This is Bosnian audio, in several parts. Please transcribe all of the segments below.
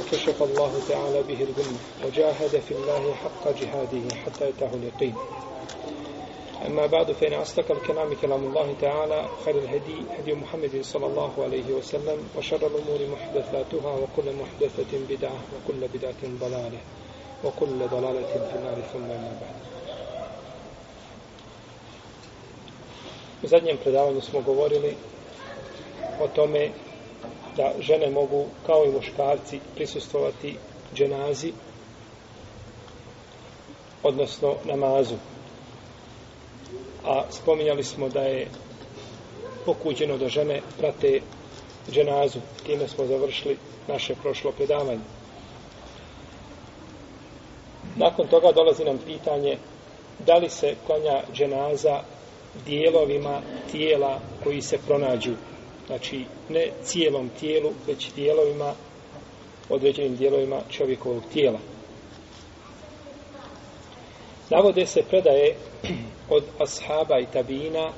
وكشف الله تعالى به الغمة وجاهد في الله حق جهاده حتى يتاه اليقين أما بعد فإن أصدق الكلام كلام الله تعالى خير الهدي هدي محمد صلى الله عليه وسلم وشر الأمور محدثاتها وكل محدثة بدعة وكل بدعة ضلالة وكل ضلالة في النار ثم ما بعد U zadnjem predavanju smo govorili o tome da žene mogu kao i muškarci prisustovati dženazi odnosno namazu. A spominjali smo da je pokuđeno da žene prate dženazu. Time smo završili naše prošlo predavanje. Nakon toga dolazi nam pitanje da li se klanja dženaza dijelovima tijela koji se pronađu znači ne cijelom tijelu, već dijelovima, određenim dijelovima čovjekovog tijela. Navode se predaje od ashaba i tabina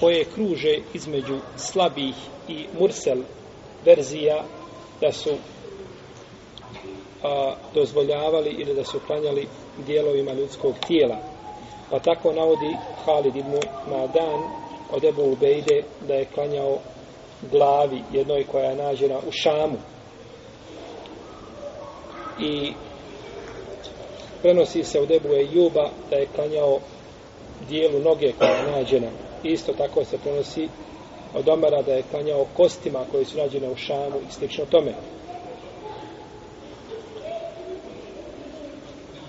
koje kruže između slabih i mursel verzija da su a, dozvoljavali ili da su klanjali dijelovima ljudskog tijela. Pa tako navodi Halid ibn Madan od Ebu Ubejde da je klanjao glavi jednoj koja je nađena u Šamu. I prenosi se u debu je Ejuba da je klanjao dijelu noge koja je nađena. Isto tako se prenosi od Omara da je klanjao kostima koje su nađene u Šamu i slično tome.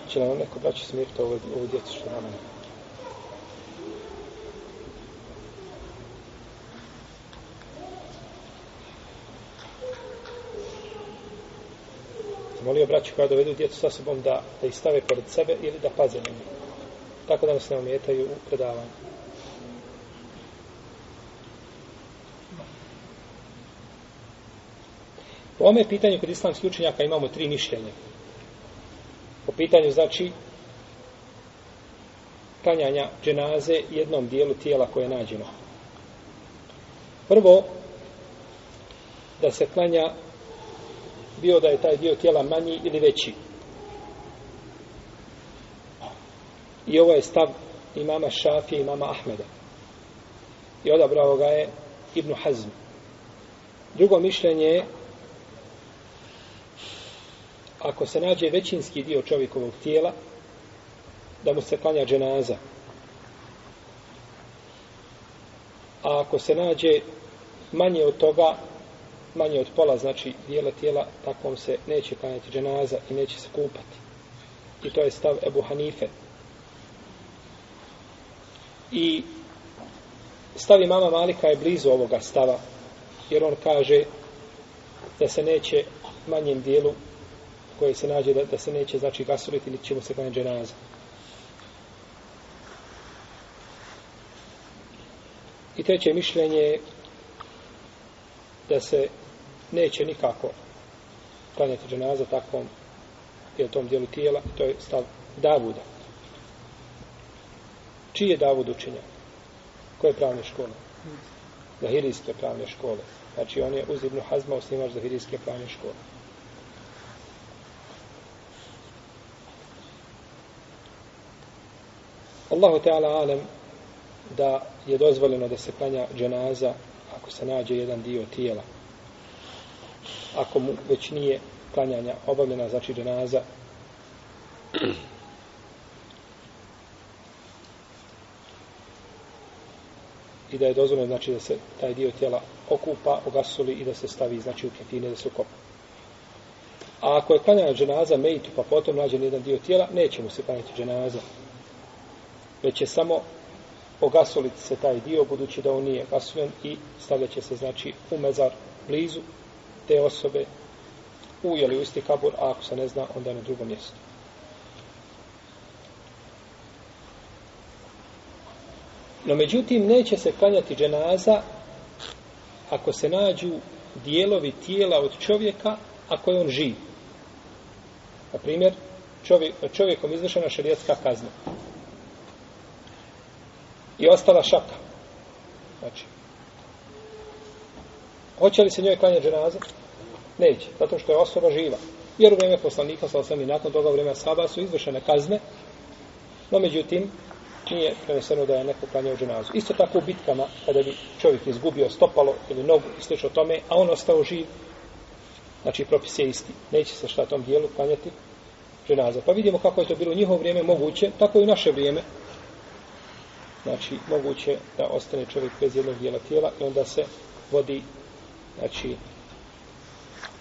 Če nam neko braći smiriti ovu, ovu djecu što nam je. Molio braću koja dovedu djecu sa sobom da, da ih stave pored sebe ili da paze na njih. Tako da nas ne ometaju u predavanju. Po ome pitanju kod islamskih učenjaka imamo tri mišljenja. Po pitanju znači klanjanja dženaze jednom dijelu tijela koje je nađeno. Prvo, da se klanja bio da je taj dio tijela manji ili veći. I ovo je stav imama Šafije i imama Ahmeda. I odabrao ga je Ibnu Hazm. Drugo mišljenje je ako se nađe većinski dio čovjekovog tijela da mu se klanja dženaza. A ako se nađe manje od toga manje od pola, znači dijela tijela, takvom se neće klanjati dženaza i neće se kupati. I to je stav Ebu Hanife. I stav imama Malika je blizu ovoga stava, jer on kaže da se neće manjem dijelu koje se nađe da, da se neće znači gasuliti ili ćemo se klanjati dženaza. I treće mišljenje da se neće nikako klanjati dženaza takvom ili tom dijelu tijela, to je stav Davuda. Čiji je Davud učenja? Koje pravne škole? Zahirijske pravne škole. Znači on je uz Ibnu Hazma osnivač Zahirijske pravne škole. Allahu Teala alem da je dozvoljeno da se klanja dženaza ako se nađe jedan dio tijela ako mu već nije klanjanja obavljena, znači dženaza. I da je dozvoljeno, znači da se taj dio tijela okupa, ogasuli i da se stavi, znači u kefine, da se ukopa. A ako je klanjana dženaza mejtu, pa potom nađe jedan dio tijela, neće mu se klanjati dženaza. Već će samo ogasoliti se taj dio, budući da on nije gasulen i stavljaće se, znači, u mezar blizu te osobe u ili u isti kabur, a ako se ne zna, onda na drugom mjestu. No međutim, neće se klanjati dženaza ako se nađu dijelovi tijela od čovjeka ako je on živ. Na primjer, čovjek, čovjekom izvršena šarijetska kazna. I ostala šaka. Znači, hoće li se njoj klanjati dženaza? Neće, zato što je osoba živa. Jer u vrijeme poslanika, sa osam i nakon toga vrijeme saba su izvršene kazne, no međutim, nije preneseno da je neko klanjao dženazu. Isto tako u bitkama, kada bi čovjek izgubio stopalo ili nogu i slično tome, a on ostao živ, znači propis je isti. Neće se šta tom dijelu klanjati dženaza. Pa vidimo kako je to bilo u njihovo vrijeme moguće, tako i u naše vrijeme. Znači, moguće da ostane čovjek bez jednog dijela tijela i onda se vodi, znači,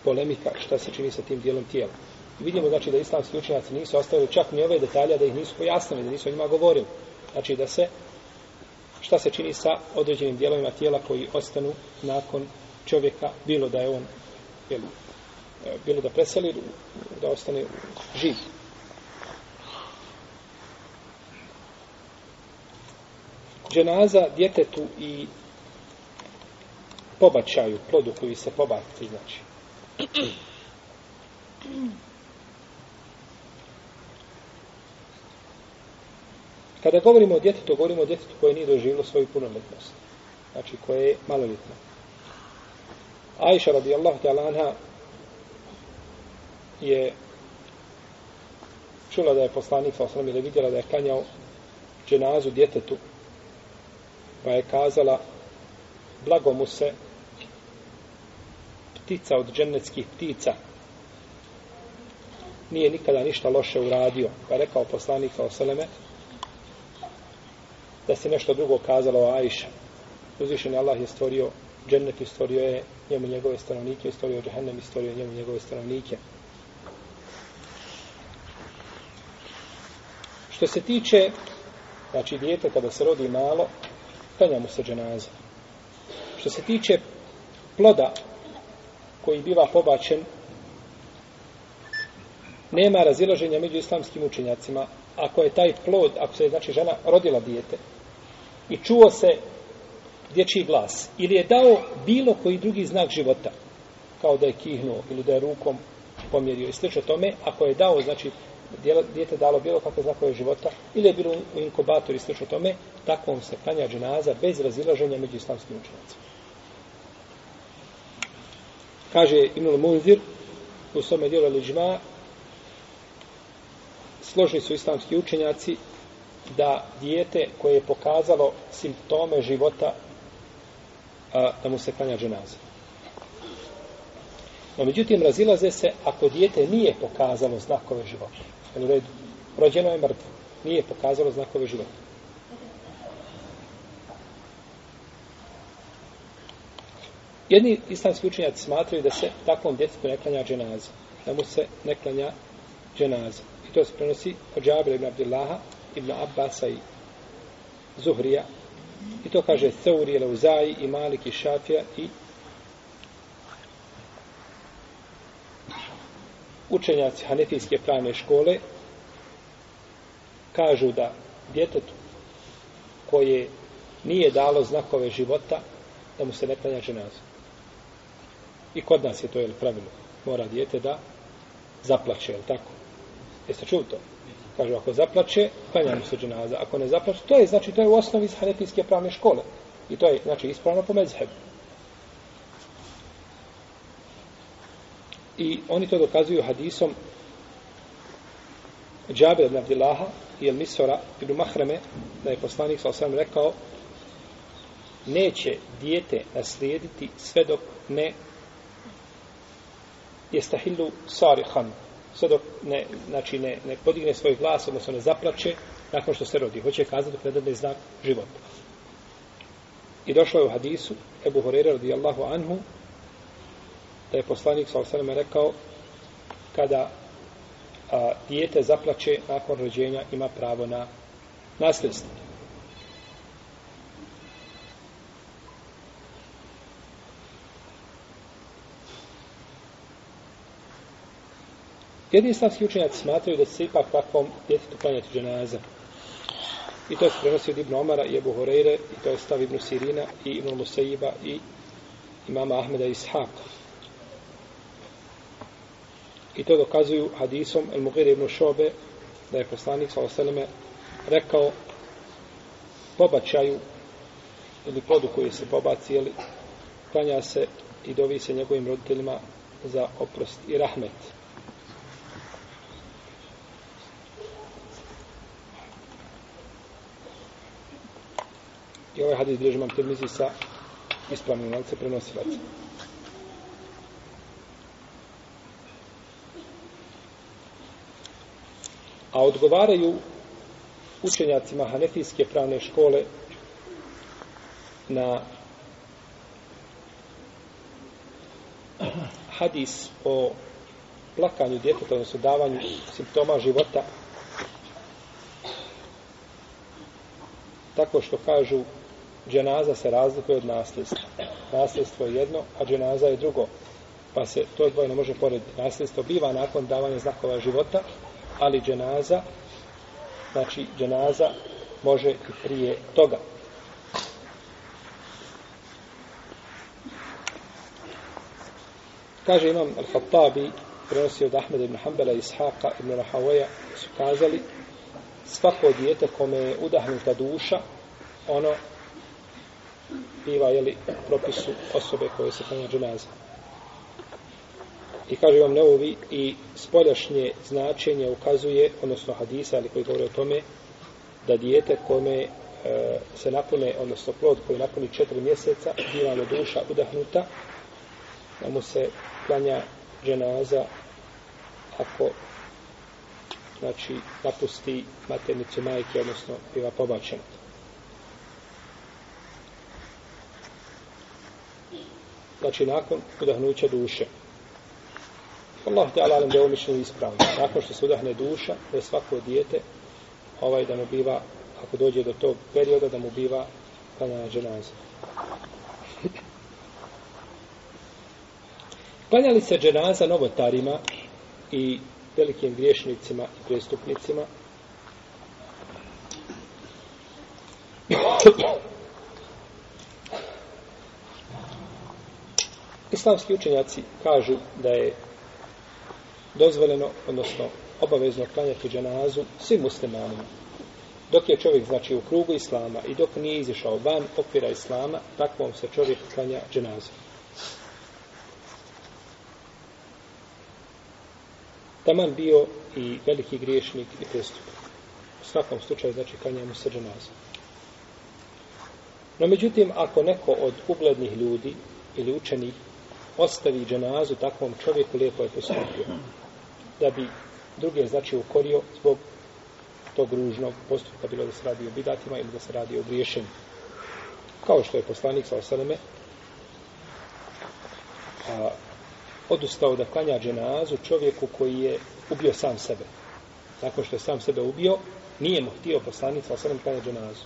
polemika šta se čini sa tim dijelom tijela. I vidimo, znači, da islamski učenjaci nisu ostavili čak ni ove detalje, da ih nisu pojasnili, da nisu o njima govorili. Znači, da se, šta se čini sa određenim dijelovima tijela koji ostanu nakon čovjeka, bilo da je on, jel, e, bilo da preseli, da ostane živ. Dženaza djetetu i pobačaju, plodu koji se pobaci, znači. Kada govorimo o djetetu, govorimo o djetetu koje nije doživilo svoju punoletnost. Znači, koje je maloletno. Aisha radijallahu ta'ala anha je čula da je poslanik sa osnovim ili vidjela da je kanjao dženazu djetetu pa je kazala blago mu se ptica od dženneckih ptica. Nije nikada ništa loše uradio. Pa je rekao poslanik sa osnovime da se nešto drugo kazalo o Ajša uzvišen je Allah je stvorio džennet i stvorio je njemu njegove stanovnike i stvorio džahennem i stvorio njemu njegove stanovnike. Što se tiče, znači dijete kada se rodi malo, klanja mu se dženaza. Što se tiče ploda koji biva pobačen, nema razilaženja među islamskim učenjacima. Ako je taj plod, ako se znači žena rodila dijete i čuo se dječji glas ili je dao bilo koji drugi znak života, kao da je kihnuo ili da je rukom pomjerio i slično tome, ako je dao, znači, dijete dalo bilo kakve znakove života ili je bilo u inkubatoru i slično tome, takvom se klanja dženaza bez razilaženja među islamskim učenjacima. Kaže Ibnul Munzir u svome dijelu Liđma složili su islamski učenjaci da dijete koje je pokazalo simptome života a, da mu se klanja dženaza. No, međutim, razilaze se ako dijete nije pokazalo znakove života. Jel u redu? Rođeno je mrtvo. Nije pokazalo znakove života. Jedni islamski učenjaci smatraju da se takvom djetetu ne klanja dženaza. Da mu se ne klanja dženaza. I to se prenosi od Džabira ibn Abdillaha, ibn Abbasa i Zuhrija. I to kaže Seuri, Leuzaji i Malik i Šafija i učenjaci Hanefijske pravne škole kažu da djetetu koje nije dalo znakove života da mu se ne klanja dženaza. I kod nas je to jel, pravilo. Mora dijete da zaplače, jel tako? Jeste čuli to? Kažu, ako zaplače, klanja mu se ženaza. Ako ne zaplače, to je, znači, to je u osnovi iz Hanefijske pravne škole. I to je, znači, ispravno po mezhebu. I oni to dokazuju hadisom Džabir ibn Abdillaha i El Misora ibn Mahreme, da je poslanik sa osam rekao neće dijete naslijediti sve dok ne jestahillu sarihan sve dok ne, znači ne, ne podigne svoj glas, odnosno ne zaplače nakon što se rodi. Hoće kazati dok ne znak života. I došlo je u hadisu Ebu Horeira radijallahu anhu da je poslanik sa osaleme rekao kada a, dijete zaplače nakon rođenja ima pravo na nasljedstvo. Jedni islamski učenjaci smatraju da se ipak takvom djetetu klanjati dženaza. I to se prenosi od Ibn Omara i Ebu Horeire, i to je stav Ibn Sirina, i Ibn Musaiba, i imama Ahmeda Ishaqa. I to dokazuju hadisom El Mughir ibn Šobe, da je poslanik s.a.v. rekao pobačaju ili plodu koji se pobaci, jeli, klanja se i dovi se njegovim roditeljima za oprost i rahmet. I ovaj hadis bilježi imam termizi sa ispravnim lance prenosilaca. A odgovaraju učenjacima Hanefijske pravne škole na hadis o plakanju djeteta, odnosno davanju simptoma života tako što kažu dženaza se razlikuje od nasljedstva. Nasljedstvo je jedno, a dženaza je drugo. Pa se to dvoje ne može porediti. Nasljedstvo biva nakon davanja znakova života, ali dženaza, znači dženaza može i prije toga. Kaže imam Al-Fattabi, prenosi od Ahmed ibn Hanbala i Ishaqa ibn Rahawaja, su kazali, svako dijete kome je udahnuta duša, ono biva, jeli, propisu osobe koje se klanja dženaza. I kaže vam neovi i spoljašnje značenje ukazuje, odnosno hadisa, ali koji govore o tome, da dijete kome e, se napune, odnosno plod koji napuni četiri mjeseca, biva mu duša udahnuta, da mu se klanja dženaza ako znači napusti maternicu majke, odnosno biva pobačena. Znači nakon udahnuća duše. Allah te alalem da je ovo mišljenje ispravno. Nakon što se udahne duša, da je svako dijete, ovaj da mu biva, ako dođe do tog perioda, da mu biva klanjana dženaza. Klanjali se dženaza novotarima i velikim griješnicima i prestupnicima. Islamski učenjaci kažu da je dozvoljeno, odnosno obavezno klanjati dženazu svim muslimanima. Dok je čovjek, znači, u krugu islama i dok nije izišao van okvira islama, takvom se čovjek klanja dženazu. taman bio i veliki griješnik i prestup. U svakom slučaju, znači, kanja mu se dženazu. No, međutim, ako neko od uglednih ljudi ili učenih ostavi dženazu takvom čovjeku, lijepo je postupio. Da bi druge, znači, ukorio zbog tog ružnog postupka, bilo da se radi o bidatima ili da se radi o griješenju. Kao što je poslanik sa osaname, a, odustao da klanja dženazu čovjeku koji je ubio sam sebe. Nakon što je sam sebe ubio, nije mu htio poslanica, sa sam klanja dženazu.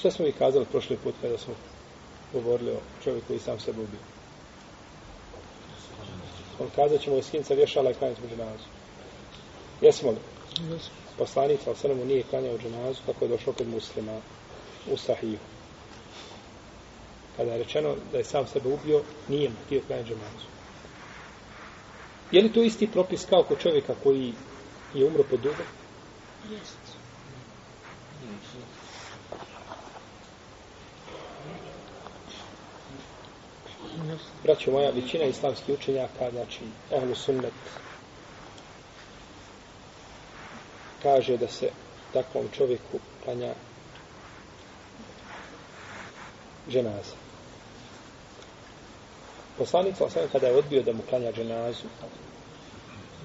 Što smo vi kazali prošli put kada smo govorili o čovjeku koji sam sebe ubio? On kazat ćemo je skin sa vješala i klanjati dženazu. Jesmo li? Poslanica, ali sam mu nije klanjao dženazu kako je došao kod muslima u sahiju kada je rečeno da je sam sebe ubio, nije mu htio klanjati džemazu. Je li to isti propis kao kod čovjeka koji je umro pod dugom? Jest. Braćo moja, većina islamskih učenjaka, znači, ehlu sunnet, kaže da se takvom čovjeku klanja dženaza. Poslanik sa osam kada je odbio da mu klanja dženazu,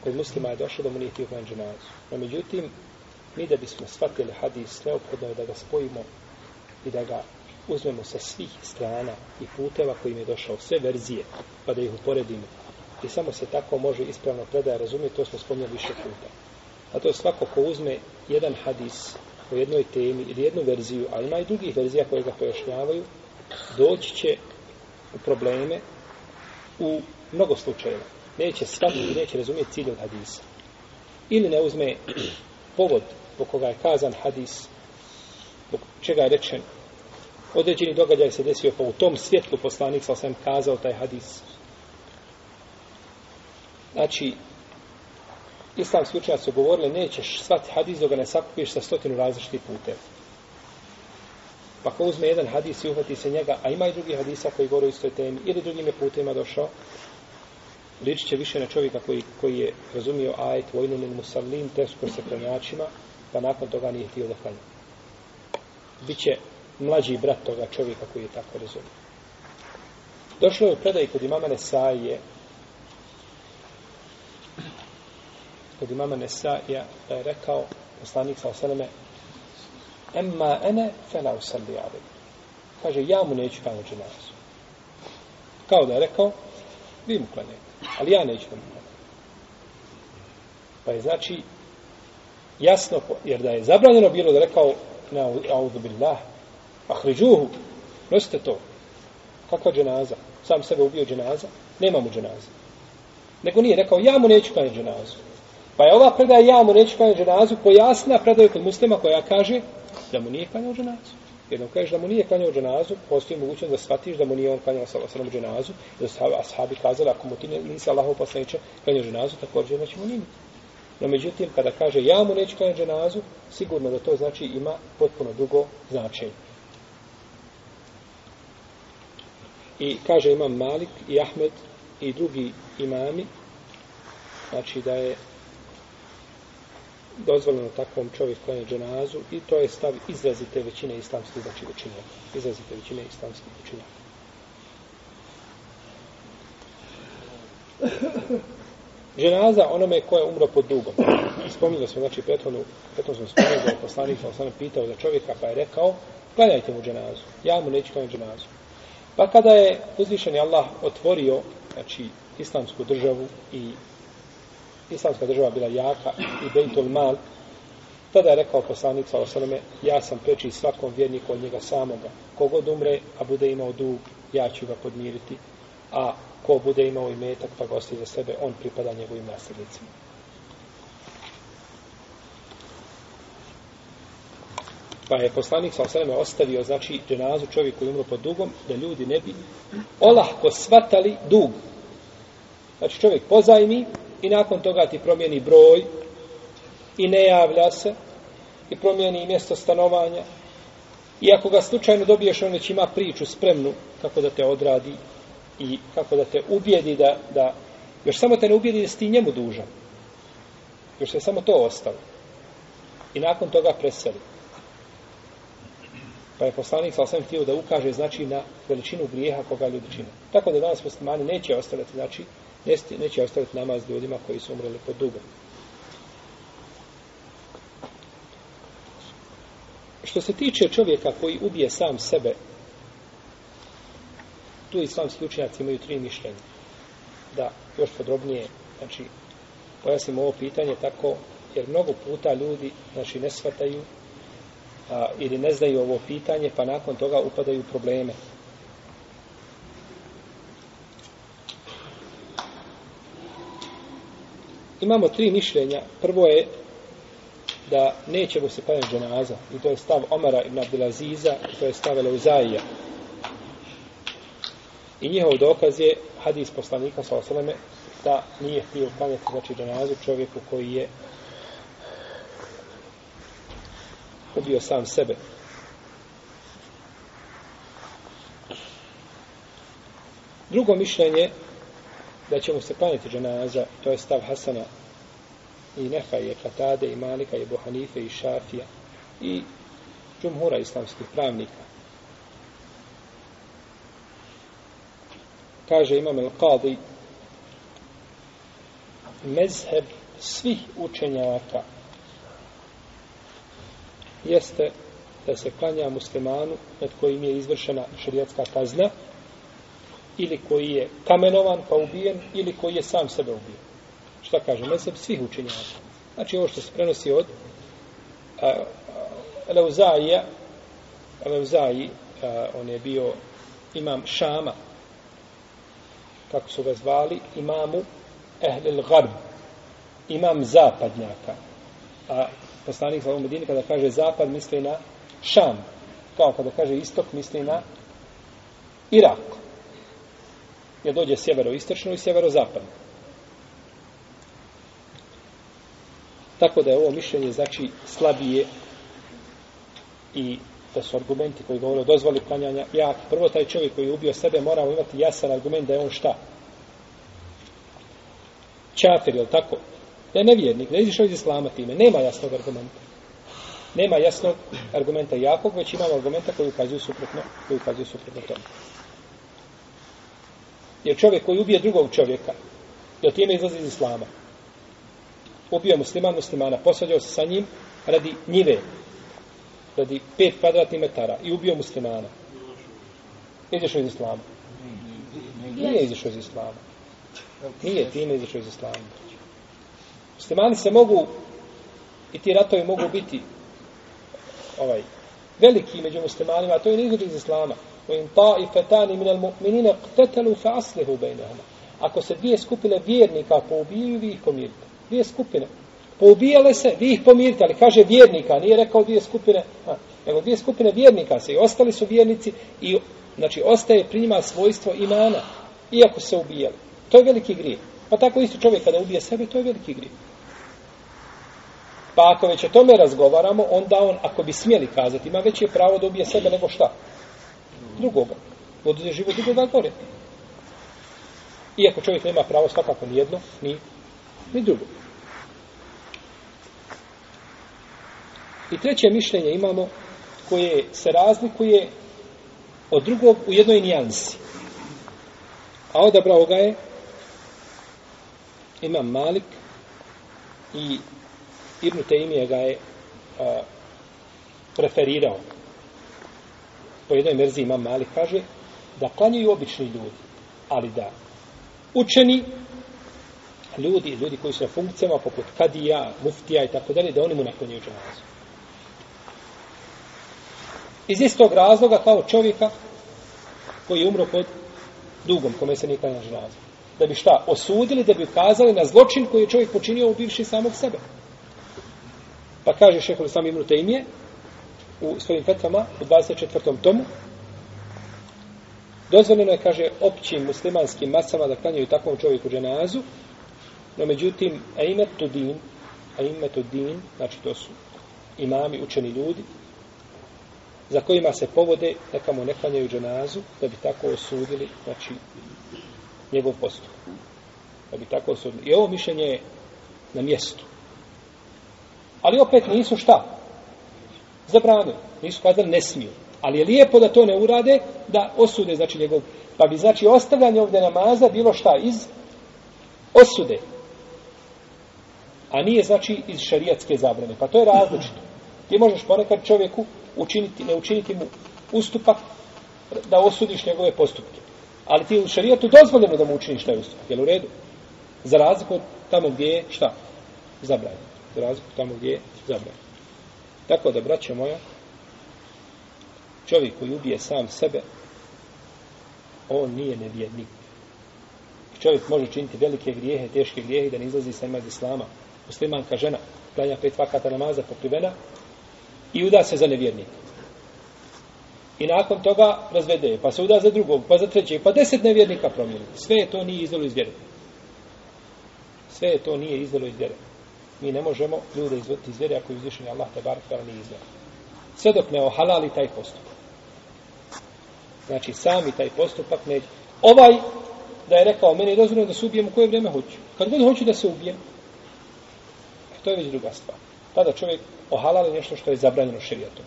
kod muslima je došlo da mu nije htio klanja dženazu. No međutim, mi da bismo shvatili hadis, neophodno je da ga spojimo i da ga uzmemo sa svih strana i puteva kojim je došao, sve verzije, pa da ih uporedimo. I samo se tako može ispravno predaje razumjeti, to smo spomnjali više puta. A to je svako ko uzme jedan hadis o jednoj temi ili jednu verziju, a ima i drugih verzija koje ga pojašnjavaju, doći će u probleme u mnogo slučajeva neće shvatiti i neće razumjeti cilj od hadisa. Ili ne uzme povod po koga je kazan hadis, po čega je rečen, određeni događaj se desio, pa u tom svjetlu poslanik sa sam kazao taj hadis. Znači, islamski učenjaci su govorili, nećeš shvatiti hadis dok ga ne sakupiš sa stotinu različitih puteva. Pa ko uzme jedan hadis i uhvati se njega, a ima i drugi hadisa koji govore o istoj temi, ili drugim je putima došao, ličit će više na čovjeka koji, koji je razumio ajet vojnu min musallim, teško se klanjačima, pa nakon toga nije htio da klanja. Biće mlađi brat toga čovjeka koji je tako razumio. Došlo je u predaj kod imama Nesaije, kod imama Nesaija, da je rekao, poslanik sa osaleme, emma ene fela usalli ali. Kaže, ja mu neću klanjati dženazu. Kao da je rekao, vi mu klanjate. Ali ja neću da mu. Pa je znači jasno, jer da je zabranjeno bilo da rekao na audu billah, ahriđuhu, nosite to. Kakva dženaza? Sam sebe ubio dženaza? Nema mu dženaza. Nego nije rekao, ja mu neću klanjati dženazu. Pa je ova predaja, ja mu neću klanjati dženazu, pojasna predaja kod muslima koja kaže da mu nije klanjao dženazu. Jednom kažeš da mu nije klanjao dženazu, postoji mogućnost da shvatiš da mu nije on klanjao sa osram dženazu, da su ashabi kazali, ako mu ti nisi Allahov poslaniče klanjao dženazu, također nećemo njimi. No međutim, kada kaže ja mu neću klanjati dženazu, sigurno da to znači ima potpuno drugo značenje. I kaže imam Malik i Ahmed i drugi imami, znači da je dozvoljeno takvom čovjek je dženazu i to je stav izrazite većine islamskih znači učenjaka. Izrazite većine islamskih učenjaka. Dženaza onome ko je umro pod dugom. Spominjali smo, znači, prethodno, prethodno smo spominjali da je poslanik sam pitao za čovjeka pa je rekao, klanjajte mu dženazu. Ja mu neću klanjati dženazu. Pa kada je uzvišeni Allah otvorio, znači, islamsku državu i islamska država bila jaka i Bejtul Mal, tada je rekao poslanik sa osaleme, ja sam preči svakom vjerniku od njega samoga. Kogod umre, a bude imao dug, ja ću ga podmiriti, a ko bude imao i metak, pa gosti za sebe, on pripada njegovim nasljednicima. Pa je poslanik sa osaleme ostavio, znači, dženazu čovjek koji umro pod dugom, da ljudi ne bi olahko svatali dug. Znači, čovjek pozajmi, i nakon toga ti promijeni broj i ne javlja se i promijeni mjesto stanovanja. I ako ga slučajno dobiješ on već ima priču spremnu kako da te odradi i kako da te ubijedi da, da još samo te ne ubijedi da si ti njemu dužan. Još se samo to ostalo. I nakon toga preseli pa je poslanik sa osam htio da ukaže znači na veličinu grijeha koga ljudi čine tako da danas muslimani neće ostaviti znači neće, neće ostaviti namaz ljudima koji su umreli pod dugom. Što se tiče čovjeka koji ubije sam sebe, tu islamski učenjaci imaju tri mišljenja. Da, još podrobnije, znači, pojasnimo ovo pitanje tako, jer mnogo puta ljudi, znači, ne shvataju a, ili ne znaju ovo pitanje, pa nakon toga upadaju probleme. imamo tri mišljenja. Prvo je da neće mu se klanjati dženaza. I to je stav Omara ibn Abdelaziza, i to je stav Eleuzaija. I njihov dokaz je hadis poslanika sa osaleme da nije htio klanjati znači dženazu čovjeku koji je ubio sam sebe. Drugo mišljenje da će mu se klanjati dženaza, to je stav Hasana i Nefa i Katade i Malika i Buhanife i Šafija i džumhura islamskih pravnika. Kaže imam el Qadi mezheb svih učenjaka jeste da se klanja muslimanu nad kojim je izvršena širijatska kazna ili koji je kamenovan pa ubijen ili koji je sam sebe ubijen. Šta kaže? Meseb svih učenjaka. Znači ovo što se prenosi od Leuzaija Leuzaji on je bio imam Šama kako su ga zvali, imamu ehlil garb, imam zapadnjaka. A poslanik sa ovom medini kada kaže zapad misli na Šam. Kao kada kaže istok misli na Irak. Jer dođe sjevero-istočno i sjevero-zapadno. Tako da je ovo mišljenje znači slabije i da su argumenti koji govore o dozvoli klanjanja jak. Prvo taj čovjek koji je ubio sebe moramo imati jasan argument da je on šta? Čafir, je li tako? Da je nevjernik, da je izišao iz islama time. Nema jasnog argumenta. Nema jasnog argumenta jakog, već imamo argumenta koji ukazuju suprotno, koji ukazuju suprotno tome. Jer čovjek koji ubije drugog čovjeka, je time izlazi iz islama. Ubio musliman muslimana, posvađao se sa njim radi njive, radi pet kvadratnih metara i ubio muslimana. Izišao iz islama. Nije izišao iz islama. Nije time izišao iz islama. Muslimani se mogu i ti ratovi mogu biti ovaj veliki među muslimanima, a to je izgled iz islama. وَإِنْ طَائِفَتَانِ مِنَ الْمُؤْمِنِينَ قْتَتَلُوا فَأَصْلِهُ بَيْنَهُمَا Ako se dvije skupine vjernika poubijaju, vi ih pomirite. Dvije skupine. Poubijale se, vi ih pomirite, ali kaže vjernika, nije rekao dvije skupine, a, nego dvije skupine vjernika se i ostali su vjernici i znači ostaje pri njima svojstvo imana, iako se ubijali. To je veliki grijeh. Pa tako isto čovjek kada ubije sebe, to je veliki grijeh. Pa ako već o tome razgovaramo, onda on, ako bi smjeli kazati, ima veće pravo da ubije sebe nego šta? Drugoga. Oduzije život drugoga gore. Iako čovjek nema pravo svakako ni jedno, ni, ni drugo. I treće mišljenje imamo koje se razlikuje od drugog u jednoj nijansi. A odabrao ga je imam Malik i Ibn Taymije ga je a, preferirao. Po jednoj merzi imam Malik kaže da klanjaju obični ljudi, ali da učeni ljudi, ljudi koji su na funkcijama poput kadija, muftija i tako dalje, da oni mu naklanjaju džanazu. Iz istog razloga kao čovjeka koji je umro pod dugom, kome se nikada ne džanazu. Da bi šta? Osudili, da bi ukazali na zločin koji je čovjek počinio ubivši samog sebe. Pa kaže šehol sam Ibn Tejmije u svojim fetvama u 24. tomu dozvoljeno je, kaže, općim muslimanskim masama da klanjaju takvom čovjeku dženazu, no međutim, aimetu din, aimetu din, znači to su imami, učeni ljudi, za kojima se povode, neka mu ne klanjaju dženazu, da bi tako osudili, znači, njegov postup. Da bi tako osudili. I ovo mišljenje je na mjestu. Ali opet nisu šta? Zabranili. Nisu kazali ne smiju. Ali je lijepo da to ne urade, da osude, znači, njegov... Pa bi, znači, ostavljanje ovdje namaza bilo šta? Iz osude. A nije, znači, iz šarijatske zabrane. Pa to je različito. Ti možeš ponekad čovjeku učiniti, ne učiniti mu ustupak da osudiš njegove postupke. Ali ti u šarijetu dozvoljeno da mu učiniš taj ustupak. jel u redu? Za razliku od tamo gdje je šta? Zabranjeno. Za razliku tamo gdje je zabranjeno. Tako da, braće moja, čovjek koji ubije sam sebe, on nije nevjednik. Čovjek može činiti velike grijehe, teške grijehe da ne izlazi sa ima iz islama. Muslimanka žena, klanja pet vakata namaza pokrivena i uda se za nevjernika. I nakon toga razvede, pa se uda za drugog, pa za trećeg, pa deset nevjernika promijeni. Sve je to nije izdalo iz vjere. Sve je to nije izdalo iz vjere. Mi ne možemo ljude izvoditi iz vjere ako je uzvišen Allah te bar kada nije izdalo. Sve dok ne ohalali taj postupak. Znači, sami taj postupak ne... Ovaj, da je rekao, meni je dozvoljeno da se ubijem u koje vrijeme hoću. Kad god hoću da se ubijem, e, to je već druga stvar. Tada čovjek ohalali nešto što je zabranjeno širijatom.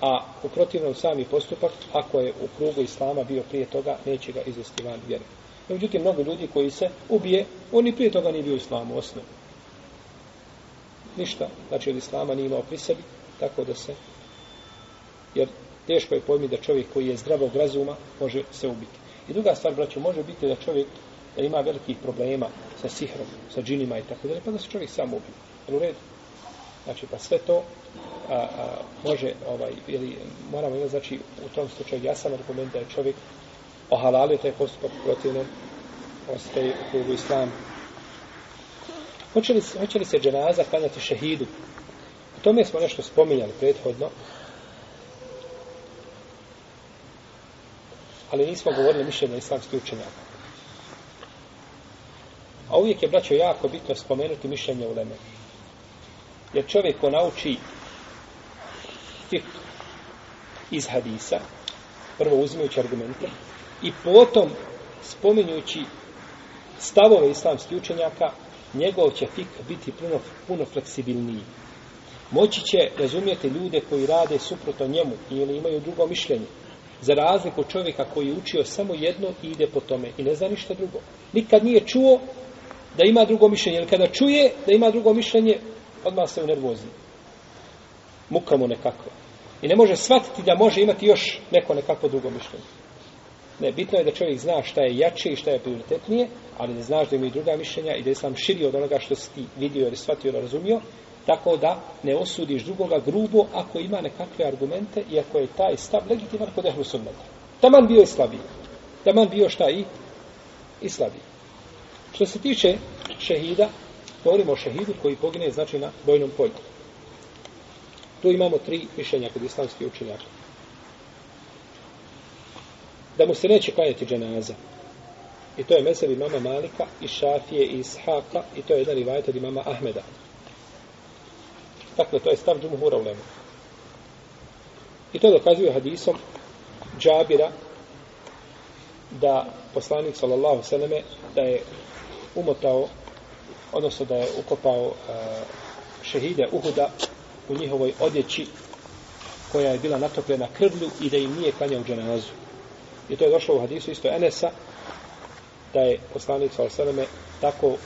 A u protivnom sami postupak, ako je u krugu islama bio prije toga, neće ga izvesti van vjere. Međutim, mnogo ljudi koji se ubije, oni prije toga nije bio u islamu osnovu. Ništa, znači od islama nije imao pri sebi, tako da se, jer teško je pojmi da čovjek koji je zdravog razuma može se ubiti. I druga stvar, braću, može biti da čovjek da ima velikih problema sa sihrom, sa džinima i tako dalje, pa da se čovjek sam ubije. U redu. Znači, pa sve to a, a, može, ovaj, ili moramo imati, znači, u tom slučaju jasan argument da je čovjek ohalalio taj postupak protivno ostaje u krugu Islam. Hoće li, hoće li se dženaza klanjati šehidu? O tome smo nešto spominjali prethodno. Ali nismo govorili mišljenja islamskih učenjaka. A uvijek je, braćo, jako bitno spomenuti mišljenje u Leme. Jer čovjek ko nauči iz hadisa, prvo uzimajući argumente, i potom spominjući stavove islamskih učenjaka, njegov će fik biti puno, puno fleksibilniji. Moći će razumijeti ljude koji rade suprotno njemu ili imaju drugo mišljenje. Za razliku čovjeka koji je učio samo jedno i ide po tome i ne zna ništa drugo. Nikad nije čuo da ima drugo mišljenje. Jer kada čuje da ima drugo mišljenje, odmah se u nervozi. Muka mu nekako. I ne može shvatiti da može imati još neko nekako drugo mišljenje. Ne, bitno je da čovjek zna šta je jače i šta je prioritetnije, ali da znaš da ima i druga mišljenja i da je sam širi od onoga što si ti vidio ili shvatio ili razumio, tako da ne osudiš drugoga grubo ako ima nekakve argumente i ako je taj stav legitiman kod ehlu sunnata. Taman bio i slabiji. Taman bio šta i, i slabiji. Što se tiče šehida, govorimo o šehidu koji pogine znači na bojnom polju. Tu imamo tri mišljenja kod islamskih učenjaka. Da mu se neće klanjati dženaza. I to je mesev imama Malika i Šafije i Ishaka i to je jedan rivajet od imama Ahmeda. Dakle, to je stav džumhura u lemu. I to dokazuje hadisom Džabira da poslanik sallallahu sallame da je umotao odnosno da je ukopao uh, šehide Uhuda u njihovoj odjeći koja je bila natopljena krvlju i da im nije klanjao dženazu. I to je došlo u hadisu isto Enesa da je poslanik sallallahu tako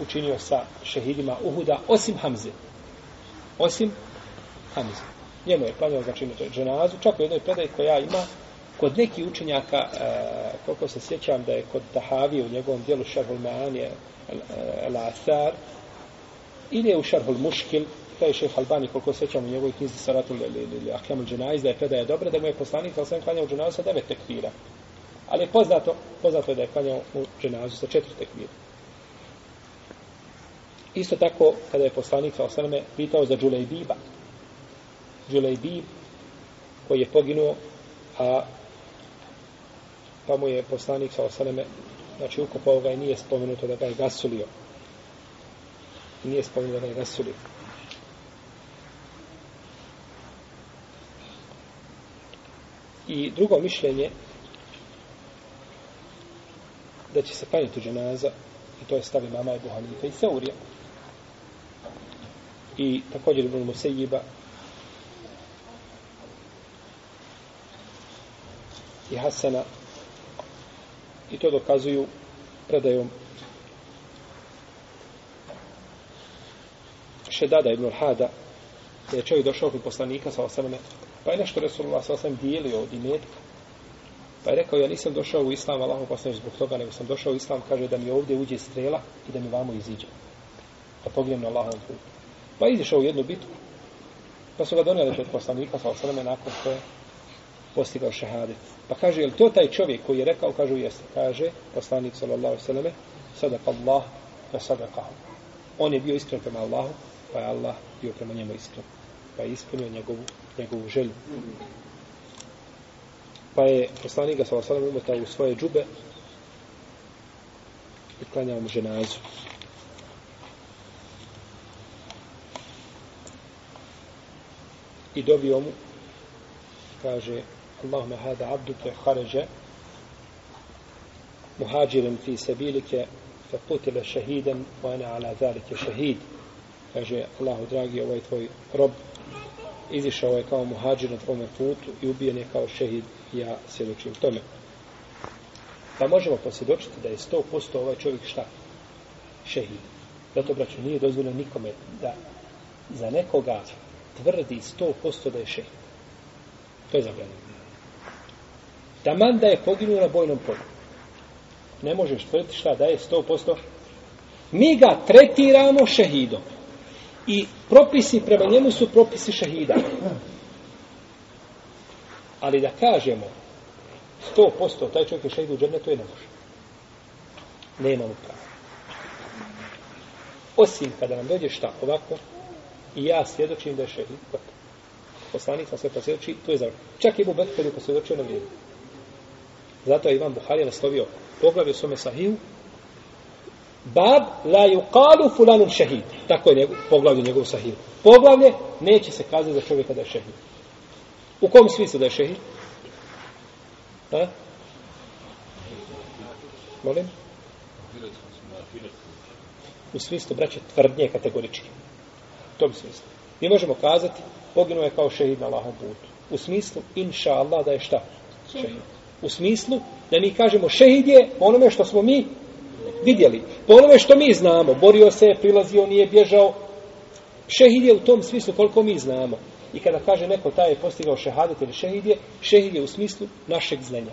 učinio sa šehidima Uhuda osim Hamze. Osim Hamze. Njemu je klanjao znači dženazu, čak u jednoj predaji koja ima kod nekih učenjaka, e, koliko se sjećam da je kod Tahavi u njegovom dijelu Šarhul Ma'an e, Al-Athar, ili je u Šarhul Muškil, to je šeha Albani, koliko sećam u njegovoj knjizi Saratul ili Ahkamul Dženaiz, da je predaja dobra, da mu je poslanik, ali sam klanjao u dženazu sa devet tekvira. Ali je poznato, poznato je da je klanjao u dženazu sa četiri tekvira. Isto tako, kada je poslanik sa osaname pitao za Džulejbiba, Džulejbib, koji je poginuo, a pa mu je poslanik sa osaname, znači ukopao ga i nije spomenuto da ga je gasulio. Nije spomenuto da ga je gasulio. I drugo mišljenje da će se panjiti dženaza i to je stavi mama i Hanife i Seurija. I također Ibn Musejiba i Hasana i to dokazuju predajom Šedada ibn Hada da je čovjek došao kod poslanika sa osamene pa je nešto Resulullah sa osam dijelio od imetka pa je rekao ja nisam došao u islam Allaho poslanik zbog toga nego sam došao u islam kaže da mi ovdje uđe strela i da mi vamo iziđe da pogledam na Allahom putu pa je izišao u jednu bitku pa su ga donijeli kod poslanika sa osamene nakon što je postigao šehadet. Pa kaže, je li to taj čovjek koji je rekao, kaže, jeste. Kaže, poslanik, sallallahu sallam, sadaka Allah, na sadaka On je bio iskren prema Allahu, pa je Allah bio prema njemu iskren. Pa je ispunio njegovu, njegovu želju. Pa je poslanik sa osadom umotao u svoje džube i klanjao mu ženazu. I dobio mu, kaže, Allahume hada abduke haređe, muhađirem fi sebilike, fe putile šehidem, ana ala zalike šehid. Kaže, Allahu dragi, ovaj tvoj rob, izišao je kao muhađir na tvome putu i ubijen je kao šehid ja svjedočim tome pa možemo posvjedočiti da je 100% ovaj čovjek šta šehid zato braću nije dozvoljeno nikome da za nekoga tvrdi 100% da je šehid to je zabranjeno Taman da je poginuo na bojnom polju. Ne možeš tvrditi šta da je 100%. Mi ga tretiramo šehidom. I propisi prema njemu su propisi šehida. Ali da kažemo 100% taj čovjek je šehid u džernetu je ne može. Nemamo prava. Osim kada nam dođe šta ovako, i ja svjedočim da je šehid. Poslanik sam sve posvjedoči, to je završeno. Čak i Ibu kad je posvjedočio na vrijeme. Zato je Ivan Buharija naslovio poglavlje u svome sahiju, Bab la yuqalu fulanun šehid. Tako je njegov, poglavlje njegov sahiju. Poglavlje neće se kazati za čovjeka da je šehid. U kom smislu da je šehid? A? Molim? U smislu, braće, tvrdnje kategorički. To bi smislu. Mi možemo kazati, poginuo je kao šehid na Allahom putu. U smislu, inša Allah, da je šta? Šehid. U smislu, da mi kažemo šehid je onome što smo mi vidjeli. Po onome što mi znamo, borio se, prilazio, nije bježao. Šehid je u tom smislu koliko mi znamo. I kada kaže neko taj je postigao šehadet ili šehid je, šehid je u smislu našeg znanja.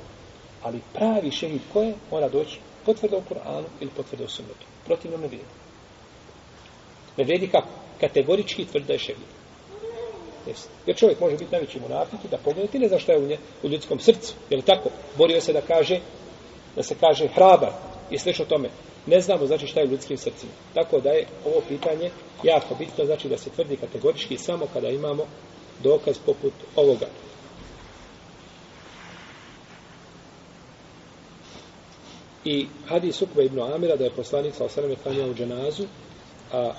Ali pravi šehid ko je, mora doći potvrda u Kur'anu ili potvrda u sunnetu. Protivno ne vrijedi. Ne vidi kako? Kategorički tvrda je šehid. Jesi. Jer čovjek može biti najveći monafik i da pogleda ti ne zna šta je u, nje, u ljudskom srcu. Je li tako? Borio se da kaže da se kaže hrabar i slično tome. Ne znamo znači šta je u ljudskim srcima. Tako da je ovo pitanje jako bitno, znači da se tvrdi kategorički samo kada imamo dokaz poput ovoga. I hadis Ukve ibn Amira da je poslanik sa osaname klanjao u dženazu, a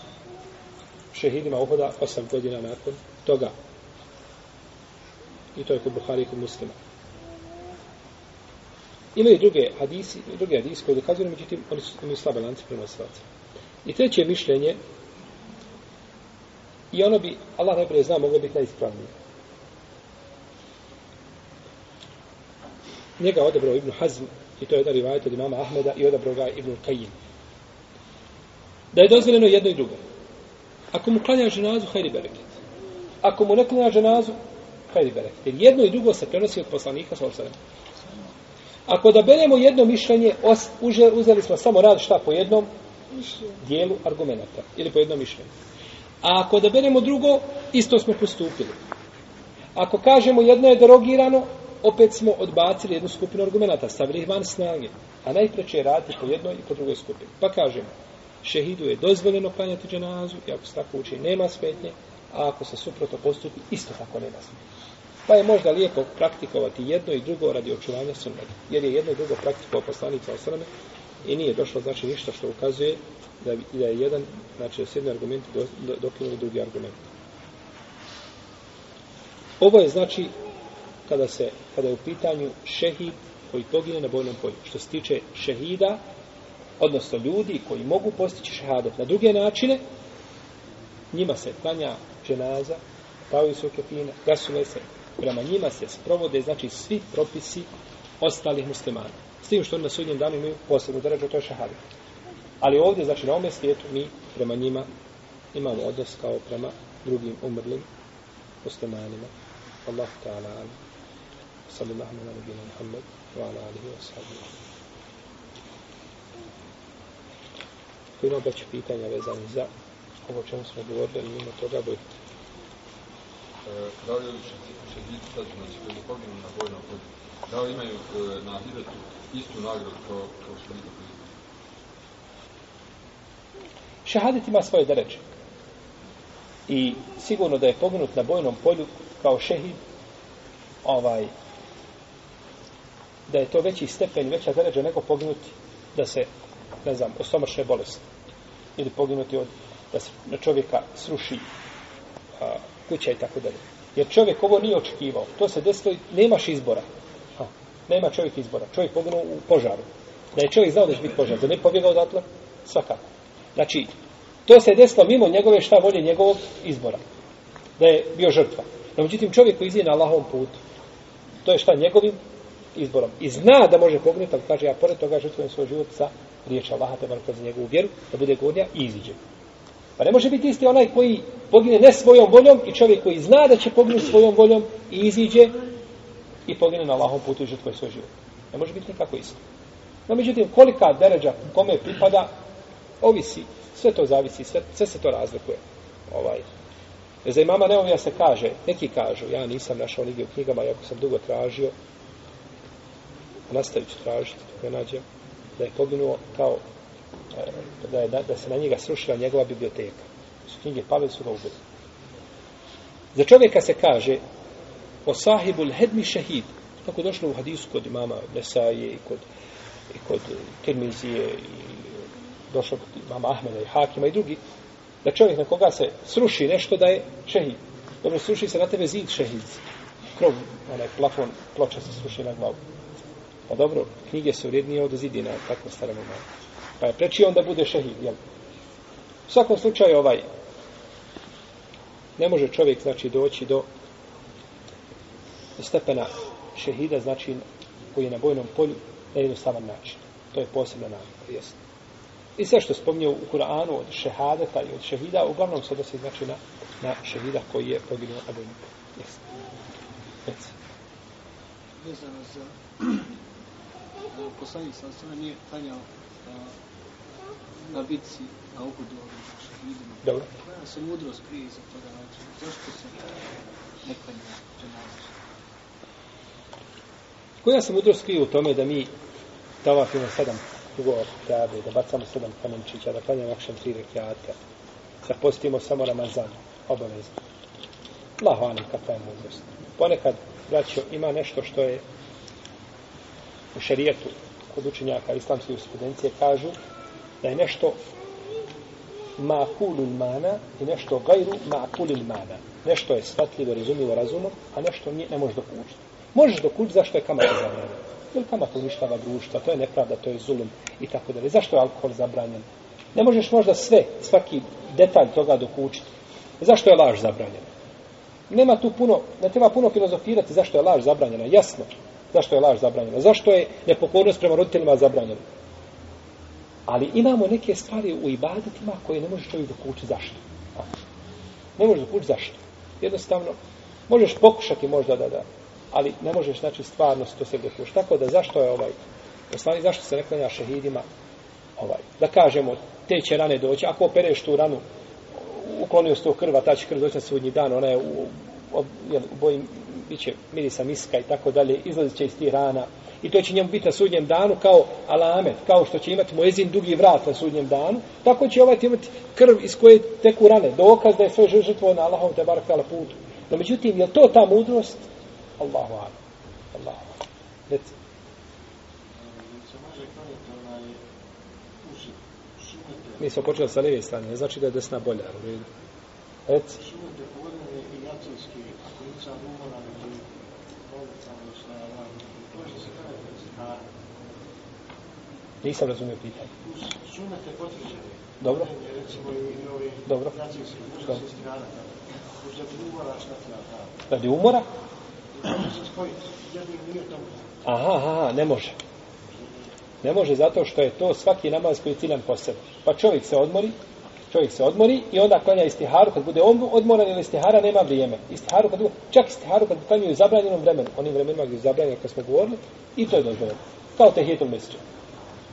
šehidima uhoda osam godina nakon toga. I to je kod Buhari i kod muslima. Ima i druge hadisi, druge hadisi koji dokazuju, međutim, oni su imaju slabe lance prenosilaca. I treće mišljenje, i ono bi, Allah najbolje zna, moglo biti najispravnije. Njega odabrao Ibn Hazm, i to je jedan rivajet od imama Ahmeda, i odabrao ga Ibn Qajim. Da je dozvoljeno jedno i drugo. Ako mu klanja ženazu, hajri bereket. Ako mu ne klanja ženazu, hajri bereket. Jer jedno i drugo se prenosi od poslanika, sallallahu. Ako da beremo jedno mišljenje, os, uže, uzeli smo samo rad šta po jednom dijelu argumenta. Ili po jednom mišljenju. A ako da beremo drugo, isto smo postupili. Ako kažemo jedno je derogirano, opet smo odbacili jednu skupinu argumenta, stavili ih van snage. A najpreće je raditi po jednoj i po drugoj skupini. Pa kažemo, šehidu je dozvoljeno klanjati dženazu, i ako se tako uči, nema smetnje, a ako se suprotno postupi, isto tako nema smetnje. Pa je možda lijepo praktikovati jedno i drugo radi očuvanja sunneta. Jer je jedno i drugo praktikovao poslanica osrame i nije došlo znači ništa što ukazuje da, da je jedan, znači da se jedni argumenti do, do, dokinuli drugi argument. Ovo je znači kada se kada je u pitanju šehid koji pogine na bojnom polju. Što se tiče šehida, odnosno ljudi koji mogu postići šehadet na druge načine, njima se klanja dženaza, pavaju se u kefine, gasule se, prema njima se sprovode, znači, svi propisi ostalih muslimana. S tim što oni na sudnjem danu imaju posebnu dređu, to je šehadet. Ali ovdje, znači, na ovome svijetu, mi prema njima imamo odnos kao prema drugim umrlim muslimanima. Allah ta'ala ala. Sallallahu ala nabina Muhammed wa ala alihi wa sallam. Ima već pitanja vezani za ovo čemu smo govorili, mimo toga bojite. Eh, da će šehidi sad, znači, koji poginu na bojnom polju, da li imaju eh, na hiretu istu nagradu kao, kao šehidi koji Šehadet ima svoje dereče. I sigurno da je poginut na bojnom polju kao šehid, ovaj, da je to veći stepen, veća deređa nego poginuti da se, ne znam, ostomršne bolesti. Ili poginuti od, da se na čovjeka sruši a, kuća i tako dalje. Jer čovjek ovo nije očekivao. To se desilo, nemaš izbora. Ha, nema čovjek izbora. Čovjek poginuo u požaru. Da je čovjek znao da će biti požar, da ne pobjegao odatle, svakako. Znači, to se desilo mimo njegove šta volje njegovog izbora. Da je bio žrtva. No, međutim, čovjek koji izvije na Allahovom putu, to je šta njegovim izborom. I zna da može poginuti, ali kaže, ja pored toga žrtvujem svoj život sa riječ Allaha, te kroz njegovu vjeru, da bude godnja i iziđe. Pa ne može biti isti onaj koji pogine ne svojom voljom i čovjek koji zna da će poginuti svojom voljom i iziđe i pogine na Allahom putu i žrtvoj svoj život. Ne može biti nikako isto. No, međutim, kolika deređa kome pripada, ovisi, sve to zavisi, sve, sve se to razlikuje. Ovaj. Za imama Neovija se kaže, neki kažu, ja nisam našao nigdje u knjigama, jako sam dugo tražio, nastavit ću tražiti, dok ne nađem, da je poginuo kao E, da, je, da, da se na njega srušila njegova biblioteka. Su knjige pale su ga ubili. Za čovjeka se kaže o sahibul hedmi šehid. Tako je došlo u hadisu kod imama Nesaje i kod, i kod e, Tirmizije i došlo kod imama Ahmeda i Hakima i drugi. Da čovjek na koga se sruši nešto da je šehid. Dobro, sruši se na tebe zid šehid. Krov, onaj plafon, ploča se sruši na glavu. Pa dobro, knjige su vrijednije od zidina, tako staramo malo. Pa je preči on da bude šehid, jel? U svakom slučaju ovaj, ne može čovjek, znači, doći do stepena šehida, znači, koji je na bojnom polju, na jednostavan način. To je posebno namjera, jesno. I sve što spomnio u Kur'anu od šehadeta i od šehida, uglavnom se odnosi, znači, na, na šehida koji je poginuo na bojnom polju. Jesno. Reci. Vezano za poslanik sa sve nije klanjao na bitci na uhodu ovim šehidima. Dobro. Koja se mudrost prije iza toga znači? Zašto se ne klanja dženazu? Koja se mudrost krije u tome da mi tavafimo sedam kugova kjabe, da bacamo sedam kamenčića, da klanjamo akšan tri rekiata, da postimo samo Ramazan, obavezno. Allahu anem kakva je mudrost. Ponekad, braćo, ima nešto što je u šarijetu kod učenjaka islamske jurisprudencije kažu da je nešto makulul mana i nešto gajru makulul mana. Nešto je shvatljivo, razumljivo, razumom, a nešto nije, ne možeš dokučiti. Možeš dokučiti zašto je kamata zabranjena. Jer kamata uništava društva, to je nepravda, to je zulum i tako dalje. Zašto je alkohol zabranjen? Ne možeš možda sve, svaki detalj toga dokučiti. Zašto je laž zabranjena? Nema tu puno, ne treba puno filozofirati zašto je laž zabranjena. Jasno, zašto je laž zabranjena. Zašto je nepokornost prema roditeljima zabranjena. Ali imamo neke stvari u ibadetima koje ne može čovjek dokući zašto. A? Ne možeš dokući zašto. Jednostavno, možeš pokušati možda da da, ali ne možeš, znači, stvarno to se dokući. Tako da zašto je ovaj, poslani, zašto se ne klanja šehidima, ovaj, da kažemo, te će rane doći, ako opereš tu ranu, uklonio to krva, ta će krv doći na sudnji dan, ona je u, jel, bojim, bit će mirisa miska i tako dalje, izlazit će iz tih rana, i to će njemu biti na sudnjem danu kao alamet, kao što će imati moezin dugi vrat na sudnjem danu, tako će ovaj imati krv iz koje teku rane, dokaz da je sve žrtvo na Allahom te barak tala putu. No međutim, je to ta mudrost? Allahu ala. Allahu ala. Reci. Mi smo počeli sa lijeve strane, ne znači da je desna bolja. U redu. Reci. Šumete povodne i jacijski, ako nisam umoran, ili bolnicama, šta je vam, može se kada je stara. Nisam razumio pitanje. Šumete potvrđene. Dobro. Dobro. Radi umora? Aha, aha, ne može. Ne može zato što je to svaki namaz koji je ciljan po sebi. Pa čovjek se odmori, čovjek se odmori i onda klanja istiharu kad bude on odmoran ili istihara nema vrijeme. Istiharu kad čak istiharu kad klanjaju u zabranjenom vremenu, onim vremenima gdje je zabranjeno kad smo govorili, i to je dozvoljeno. Kao te hijetom mjeseče.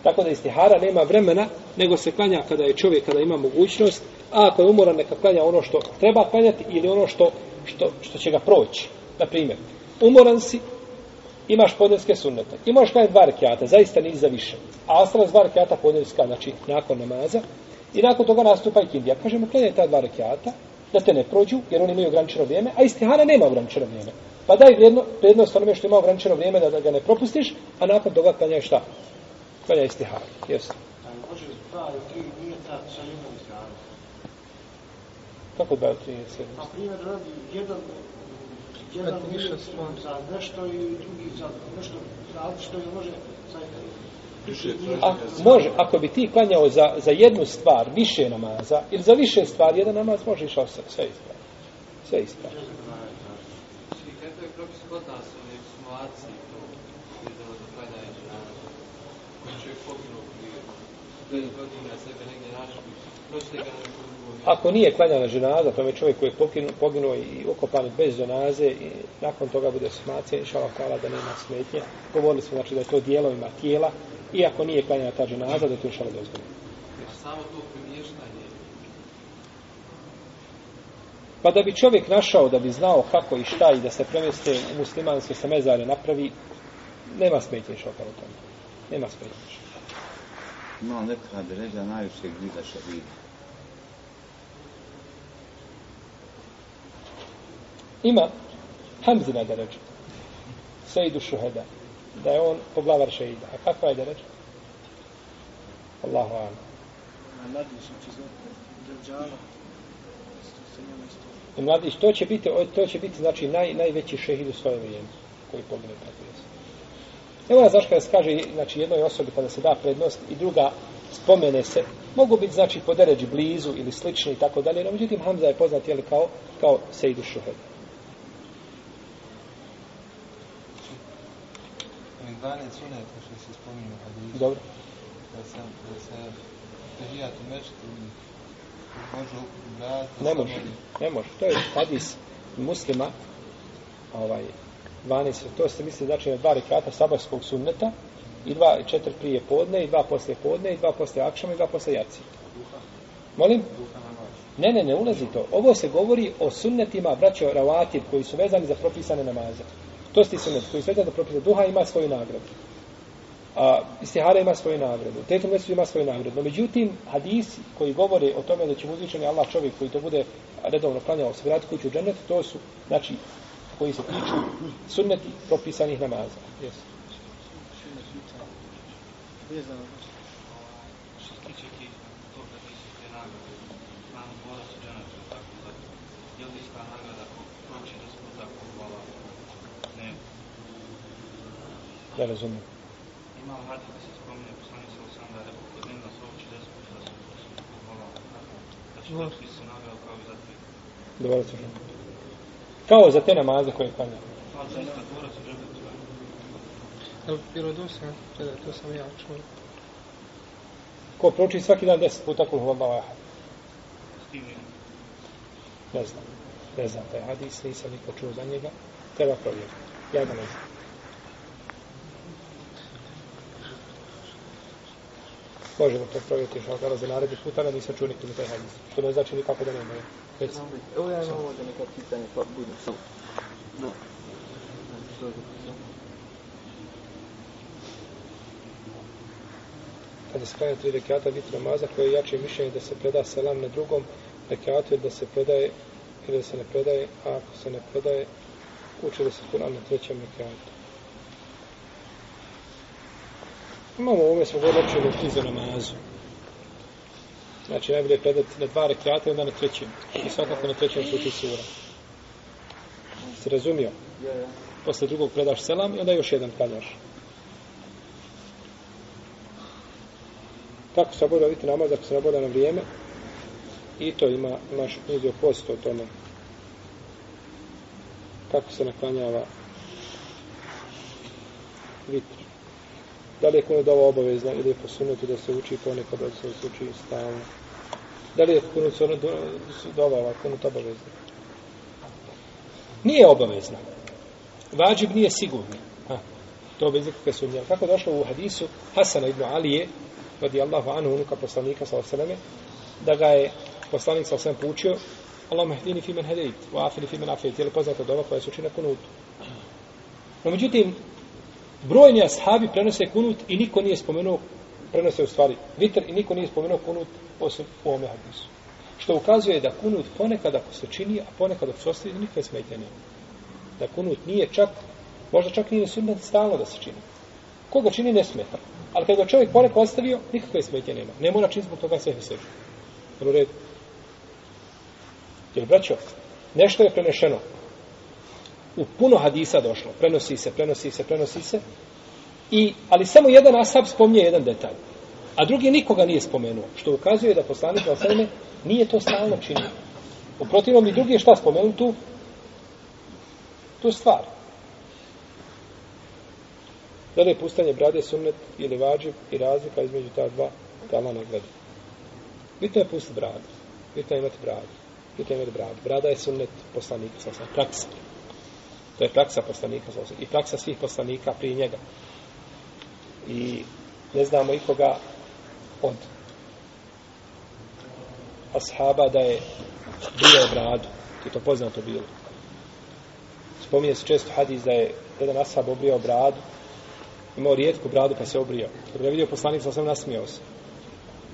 Tako da istihara nema vremena, nego se klanja kada je čovjek, kada ima mogućnost, a ako je umoran, neka klanja ono što treba klanjati ili ono što, što, što će ga proći. Na primjer, umoran si, imaš podnevske sunnete. I možeš klanjati dva rekiata, zaista nisi za više. A ostala dva rekiata podnevska, znači nakon namaza. I nakon toga nastupa i kindija. Kažemo, klanjaj ta dva rekiata, da te ne prođu, jer oni imaju ograničeno vrijeme, a istihara nema ograničeno vrijeme. Pa daj vrijedno, prednost onome što ima ograničeno vrijeme da, da ga ne propustiš, a nakon toga klanjaj šta? Klanjaj istihara. Jesu. Ali može dva ili tri nijeta sa jednom stranom. Kako dva ili tri nijeta? Na primjer, radi jedan jedan Kad više stvar. za nešto i drugi za nešto različito ili može sa Više A, može, ako bi ti klanjao za, za jednu stvar više namaza, ili za više stvari, jedan namaz može išao sve, sve ispravno. Sve ispravno. Znači, kako je propis kod nas u ekshumaciji to vezano za klanjanje dženaza? Koji čovjek poginuo prije 5 godina sebe negdje našli, proćete ga na nekom drugom mjestu. Ako nije klanjana ženaza, to je čovjek koji je poginuo, poginuo i ukopan bez ženaze i nakon toga bude smacija, inša Allah hvala da nema smetnje. Govorili smo znači da je to dijelovima tijela, iako nije klanjana ta ženaza, da je to Allah dozvoljeno. Samo to Pa da bi čovjek našao, da bi znao kako i šta i da se premjeste u muslimanske se mezare napravi, nema smetnje Allah u tome. Nema smetnje Allah. Ima on neka deređa najvišeg vida šehida. Ima Hamzina deređa. Sejdu šuheda. Da je on poglavar šehida. A kakva je deređa? Allahu alam. A mladić će znati Džavđala. Isto se njima isto. I mladić, to će biti, to će biti znači naj, najveći šehid u svoje vrijeme koji pogine tako. Ne mora znaš kada se kaže znači, jednoj osobi kada se da prednost i druga spomene se, mogu biti znači po deređi blizu ili slični i tako dalje, no međutim Hamza je poznat jeli, kao, kao Sejdu Šuhed. Ovih 12 suneta što se spominju hadisu. Dobro. Da se, da se tehijat u mečetu može ubrati. Ne može, ne može. To je hadis muslima, ovaj, 12, to se misli znači na dva rekata sabarskog sunneta, i dva, i četiri prije podne, i dva poslije podne, i dva poslije akšama, i dva poslije jaci. Molim? Ne, ne, ne ulazi to. Ovo se govori o sunnetima, braćo ravatib, koji su vezani za propisane namaze. To su ti sunnet koji su vezani za propisane. Duha ima svoju nagradu. A, istihara ima svoju nagradu. Tetu mesu ima svoju nagradu. No, međutim, hadisi koji govore o tome da će mu Allah čovjek koji to bude redovno klanjao se vrati kuću u džennet, to su, znači, koji se tiču sunneti propisanih namaza. Yes. Se? Ne. Ne razumijem. Ima u hadis da se spominje poslanik sa osam da je rekao kod se uči da smo da smo hvala. Da će se nagrada kao i za te. Dobro se. Kao za te namaze koje klanja. Dvora su dženetu. Jel vjerodostojno? Čekaj, to sam ja čuo. Ko prouči svaki dan deset puta kul huvallahu ahad. Ne znam. Ne znam taj hadis, nisam niko čuo za njega. Treba provjeriti. Ja ga ne znam. Možemo to provjeriti što kada za naredni put, ali nisam čuo nikom taj hadis. Što ne znači nikako da nema. Već, Evo ja imam ovdje neka pitanja, pa budem sam. Da. Što je to? kada se klanja tri rekata vitr namaza koje je jače mišljenje da se preda selam na drugom rekatu ili da se predaje ili da se ne predaje, a ako se ne predaje uči da se Kur'an na trećem rekatu. Imamo ovome smo govorili opće u knjize namazu. Znači najbolje je predati na dva rekata i onda na trećem. I svakako na trećem se uči sura. Se razumio? Ja, ja. Posle drugog predaš selam i onda još jedan klanjaš. Kako se obavlja vidite namaz ako se ne obavlja na vrijeme? I to ima, imaš u knjizi o postu o tome. Kako se naklanjava vitr. Da li je kunut ova obavezna ili je posunuti da se uči ponekad da se uči stalno? Da li je kunut ono dova ova kunut obavezna? Nije obavezna. Vađib nije sigurni. Ha. To bez ikakve sumnje. Kako došlo u hadisu Hasana ibn Alije, radi Allahu anhu, unuka poslanika sa osaleme, da ga je poslanik sa osaleme poučio Allahumma hdini fi men hedejt, wa afini fi men afijet, je li poznata dova koja se uči na kunutu. No, međutim, brojni ashabi prenose kunut i niko nije spomenuo, prenose u stvari vitr i niko nije spomenuo kunut osim u ome hadisu. Što ukazuje da kunut ponekad ako se čini, a ponekad ako se ostavi, nikakve smetnje nema. Da kunut nije čak, možda čak nije sunnet stalno da se čini. Koga čini ne smeta. Ali kad ga čovjek ponekad ostavio, nikakve smetnje nema. Ne mora čini zbog toga sve sebi. Jel u redu? Jer, braćo, nešto je prenešeno. U puno hadisa došlo. Prenosi se, prenosi se, prenosi se. I, ali samo jedan ashab spomnije jedan detalj. A drugi nikoga nije spomenuo. Što ukazuje da poslanik na sveme nije to stalno činio. U protivnom i drugi je šta spomenu tu? Tu stvar. Da li je pustanje brade sunnet ili vađib i razlika između ta dva, tala na gledu. Bitno je pustiti bradu. Bitno je imati bradu. Bitno je imati bradu. Brada je sunnet poslanika, sa sam, praksa. To je praksa poslanika, sa i praksa svih poslanika prije njega. I ne znamo ikoga od ashaba da je bio bradu. I to poznato bilo. Spominje se često hadis da je jedan ashab obrio bradu imao rijetku bradu pa se obrio. Kada je vidio poslanik, sam sam nasmijao se.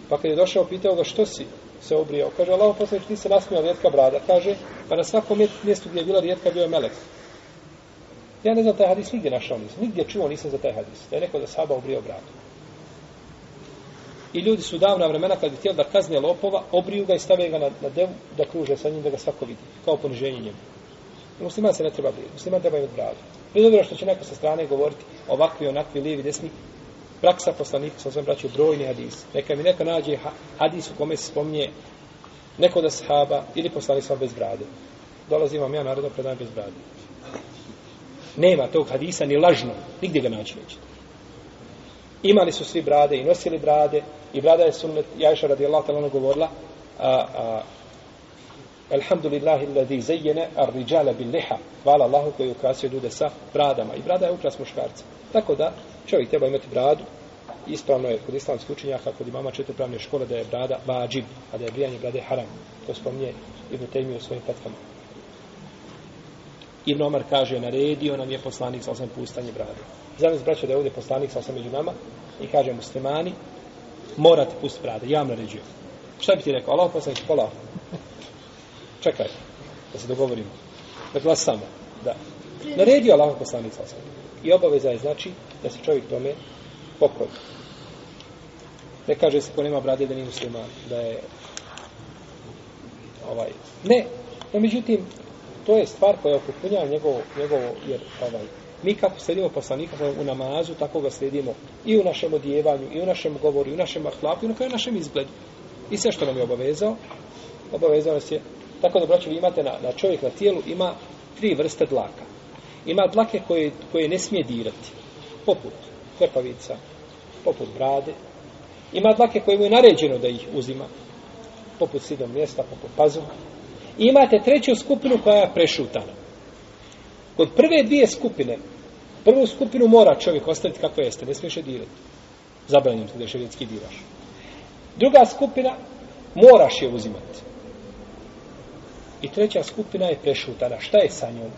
Pa kad je došao, pitao ga što si se obrio. Kaže, Allah poslanik, ti se nasmijao rijetka brada. Kaže, pa na svakom mjestu gdje je bila rijetka bio je melek. Ja ne znam taj hadis, nigdje našao nisam. Nigdje čuo nisam za taj hadis. Da je neko da sahaba obrio bradu. I ljudi su davna vremena kad bi htjeli da kazne lopova, obriju ga i stave ga na, na devu da kruže sa njim da ga svako vidi. Kao poniženje njemu. Musliman se ne treba brijeti. Musliman treba imati bradu. Bez obzira što će neko sa strane govoriti ovakvi, onakvi, lijevi, desni, praksa poslanika sa svojim braću brojni hadis. Neka mi neko nađe hadis u kome se spominje neko da sahaba ili poslanik sa bez brade. Dolazim vam ja narodno predan bez brade. Nema tog hadisa ni lažno. Nigdje ga naći nećete. Imali su svi brade i nosili brade i brada je sunnet. Jajša radijallahu ta'ala ono govorila a, a, Alhamdulillahi alladhi zayyana ar-rijala bil liha. Hvala Allahu koji ukrasio ljude sa bradama. I brada je ukras muškarca. Tako da čovjek treba imati bradu. Ispravno je kod islamskih učenjaka, kod imama četvrpravne škole da je brada vađib, a da je brijanje brade haram. To spominje Ibn Taymi u svojim petkama. Ibn Omar kaže, naredio nam je poslanik sa osam pustanje brade. Zamislite, braćo, da je ovdje poslanik sa osam među nama i kaže muslimani, morate pustiti brade, ja vam naređujem. Šta bi ti rekao? Allah poslanik, pola. Čekaj, da se dogovorimo. Dakle, samo, Da. Naredio Allah poslanik sa osam. I obaveza je znači da se čovjek tome pokoji. Ne kaže se ko nema brade da nije musliman, da je ovaj, ne, no međutim, to je stvar koja upotpunjava njegovo, njegovo, jer ovaj, mi kako sledimo poslanika u namazu, tako ga sledimo i u našem odjevanju, i u našem govoru, i u našem ahlaku, i na kraju našem izgledu. I sve što nam je obavezao, obavezao nas je, tako da, braćo, vi imate na, na čovjek na tijelu, ima tri vrste dlaka. Ima dlake koje, koje ne smije dirati, poput klepavica, poput brade. Ima dlake koje mu je naređeno da ih uzima, poput sidom mjesta, poput pazuha. I imate treću skupinu koja je prešutana. Kod prve dvije skupine, prvu skupinu mora čovjek ostaviti kako jeste, ne smiješ je dirati. Zabranjeno se da je šerijetski diraš. Druga skupina, moraš je uzimati. I treća skupina je prešutana. Šta je sa njom?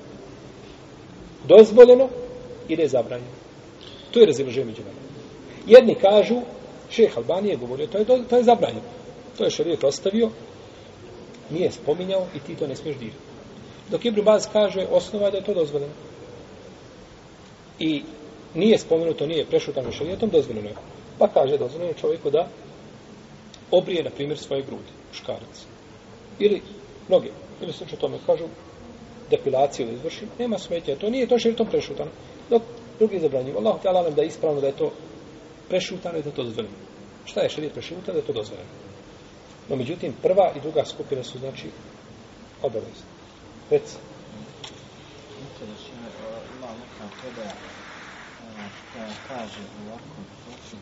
Dozvoljeno ili je zabranjeno? To je razilaženje među nama. Jedni kažu, šeh Albanije govorio, to je, to je zabranjeno. To je šarijet ostavio, nije spominjao i ti to ne smiješ dirati. Dok Ibn Baz kaže, osnova je da je to dozvoljeno. I nije spomenuto, nije prešutano šarijetom, dozvoljeno je. Pa kaže, dozvoljeno je čovjeku da obrije, na primjer, svoje grudi, muškarac. Ili noge. Ili slučaj tome kažu, depilaciju da izvrši, nema smetnje. To nije to šarijetom prešutano. Dok drugi zabranjuju, Allah te alam da je ispravno da je to prešutano i da je to dozvoljeno. Šta je šarijet prešutano da je to dozvoljeno? No, međutim, prva i druga skupina su, znači, obavezne. Reci. Znate da će ima neka predaja e, koja kaže ovako, znači,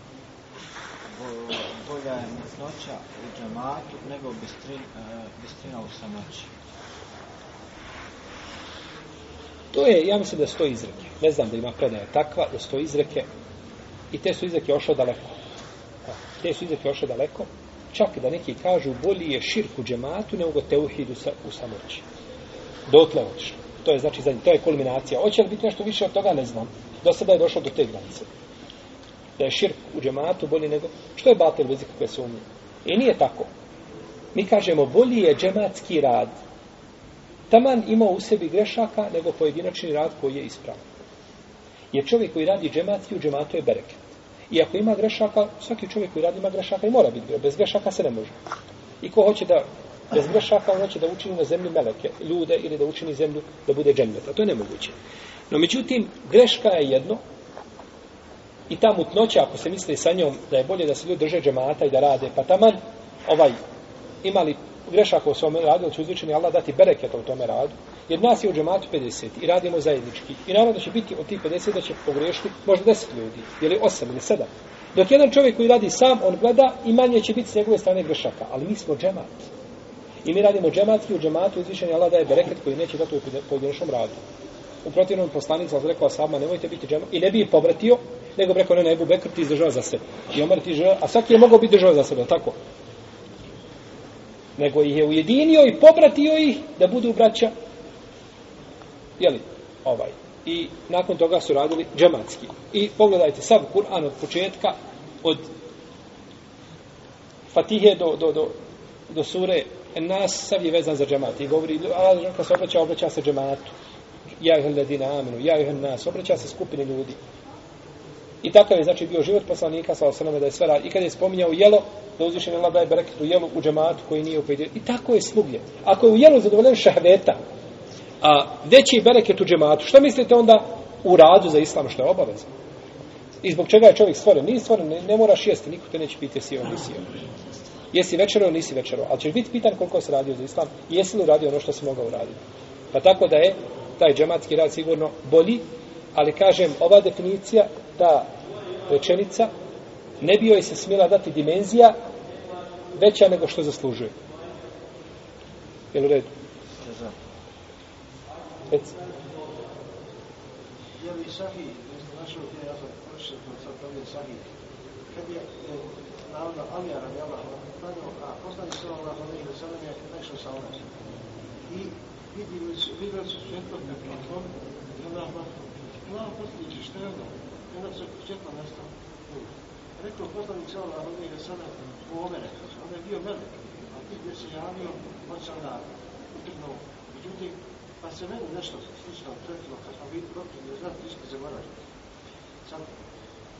bo- bolja je mesnoća u džematu nego bistrin, e, bistrina u samoći. To je, ja mislim da stoji izreke. Ne znam da ima predaja takva, da stoji izreke i te su izreke ošao daleko. Te su izreke ošao daleko. Čak da neki kažu bolji je širk u džematu nego teuhidu sa, u samoći. Dotle otišlo. To je znači zadnji, to je kulminacija. Hoće li biti nešto više od toga, ne znam. Do sada je došao do te granice. Da je širk u džematu bolji nego... Što je batel bez ikakve sumnje? I nije tako. Mi kažemo, bolji je džematski rad. Taman ima u sebi grešaka nego pojedinačni rad koji je ispravan. Jer čovjek koji radi džematski, u džematu je bereket. I ako ima grešaka, svaki čovjek koji radi ima grešaka i mora biti. Bez grešaka se ne može. I ko hoće da bez grešaka, on hoće da učini na zemlji meleke, ljude, ili da učini zemlju da bude džendeta. A to je nemoguće. No, međutim, greška je jedno, i ta mutnoća, ako se misli sa njom, da je bolje da se ljudi drže džemata i da rade, pa taman, ovaj, imali grešaka u svom radu, da će uzvičeni Allah dati bereketa u tome radu, jer nas je u džematu 50 i radimo zajednički. I naravno da će biti od tih 50 da će pogrešiti možda 10 ljudi, ili 8 ili 7. Dok jedan čovjek koji radi sam, on gleda i manje će biti s njegove strane grešaka. Ali mi smo džemat. I mi radimo džematski u džematu, uzvišeni Allah daje bereket koji neće dati u pojedinačnom radu. U protivnom poslanik sam rekao sama, nemojte biti džemat. I ne bi je povratio, nego bi rekao, ne, ne, Ebu Bekr ti izdržava za sebe. I Omar ti izdržava, a svaki je mogao biti država za sebe, tako? Nego ih je ujedinio i pobratio ih da budu braća. Jeli? Ovaj. I nakon toga su radili džematski. I pogledajte sav Kur'an od početka, od Fatihe do, do, do, do sure nas sav je vezan za džemat i govori, Allah kad se obraća, obraća se džematu. Ja ih ledina amenu, ja ih nas, obraća se skupini ljudi. I takav je znači bio život poslanika sa osaname da je sve radio. I kad je spominjao jelo, da uzvišen Allah daje bereket u jelu u džematu koji nije upojdio. I tako je svugdje. Ako je u jelu zadovoljen šahveta, a veći bereket u džematu, što mislite onda u radu za islam što je obavezno? I zbog čega je čovjek stvoren? Nije stvoren, ne, ne moraš jesti, niko te neće piti jesi on, nisi on. Jesi večero, nisi večero. ali ćeš biti pitan koliko se radio za islam i jesi li uradio ono što se mogao uraditi. Pa tako da je taj džematski rad sigurno bolji, ali kažem, ova definicija, ta rečenica, ne bi joj se smjela dati dimenzija veća nego što zaslužuje. Jel u redu? Reci. Je li sahih, našo našao gdje ja sam pročitao to sad to je sahih. Kad je navodno Alija radi Allah, a poslani se Allah na njih sada je nešao sa onom. I vidjeli su, vidjeli su svjetlo pred platvom i onda Allah poslaniče, šta je ono? I onda se svjetlo nestalo. Rekao poslanik se Allah na njih sada u omene, onda je bio melek, a ti gdje se javio, on se onda utrnuo. Međutim, Pa se meni nešto slično pretilo kad smo bili protiv, ne znam, ti ste se. Sad,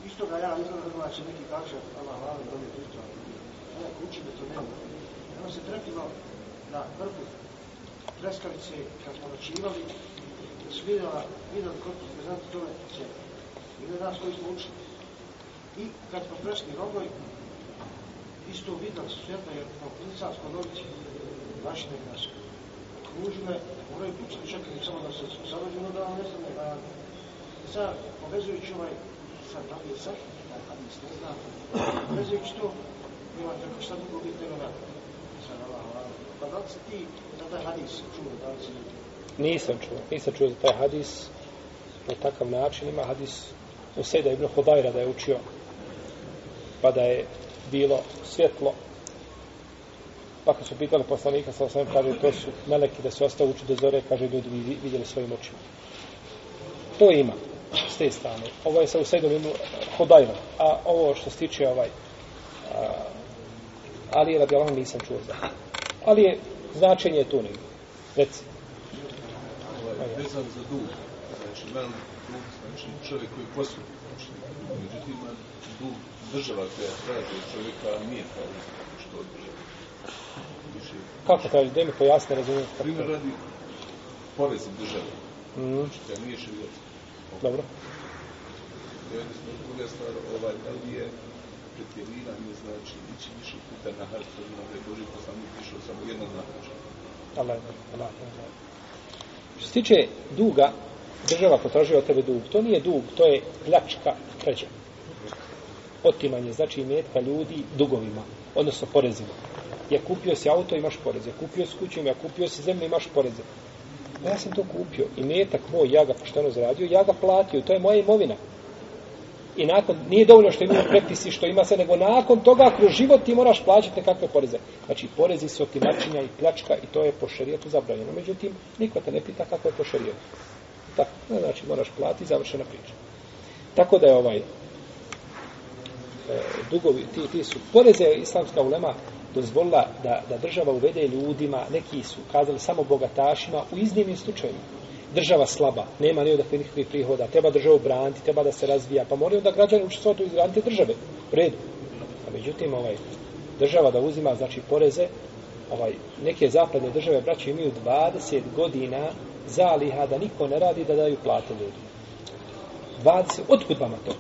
isto ga ja izgledam, da će neki kaže, Allah hvala, da je isto, ne, kući me to nema. Ono se tretilo na vrhu treskavice, kad smo noćivali, da vidjela, vidjeli kod ne znam, to je će, vidjeli nas koji smo učili. I kad smo prešli rogoj, isto vidjeli su svjetlo, jer kao klinica smo lovici, vašine nas kružile, moraju pričati čekati samo da se zarođeno da vam ne znam, da sad povezujući ovaj sad da li je sad, taj hadis ne znam, povezujući to, ima tako šta drugo biti nego da sad Allah, pa da li si ti za taj hadis čuo, da li si Nisam čuo, nisam čuo za taj hadis na takav način. Ima hadis u Sejda ibn Hudajra da je učio pa da je bilo svjetlo Pa kad su pitali poslanika, sa osam kaže, to su meleki da se ostao uči do zore, kaže, ljudi vidjeli svojim očima. To ima, s te strane. Ovo je sa Usaidom ibn Hudajra, a ovo što se tiče ovaj, a, ali je radi Allah nisam čuo za. Ali je, značenje je tu negdje. Reci. Vezan za dug, znači, velik znači, čovjek koji posluži, znači, međutim, dug država koja traži od čovjeka nije kao što od država. Kako traži? Da mi pojasne, razumijem. Primjer radi porez države. Mm. Znači, da nije širijac. Dobro. Druga stvar, ovaj, da li je pretjerivanje, znači, ići više puta na to znam da je Boži poslanik išao samo jednog na. Allah, Allah, Allah. Što se tiče duga, država potražuje od tebe dug. To nije dug, to je pljačka krađa. Otimanje, znači imetka ljudi dugovima, odnosno porezima Ja kupio si auto, imaš poreze. Kupio si kuću, ja kupio si zemlju, imaš poreze. Pa ja sam to kupio. I metak moj, ja ga pošteno zaradio, ja ga platio. To je moja imovina. I nakon, nije dovoljno što imaju prepisi, što ima se, nego nakon toga, kroz život ti moraš plaćati nekakve poreze. Znači, porezi su otimačenja i pljačka i to je po šarijetu zabranjeno. Međutim, niko te ne pita kako je po šarijetu. Tako, znači, moraš platiti, završena priča. Tako da je ovaj, e, dugovi, ti, ti su, poreze islamska ulema, dozvolila da, da država uvede ljudima, neki su kazali samo bogatašima, u iznimnim slučajima. Država slaba, nema ni odakle nikakvih prihoda, treba državu braniti, treba da se razvija, pa moraju da građani učestvovati u izgranite države. U redu. A međutim, ovaj, država da uzima, znači, poreze, ovaj, neke zapadne države, braće, imaju 20 godina zaliha da niko ne radi da daju plate ljudi. 20, otkud vama to?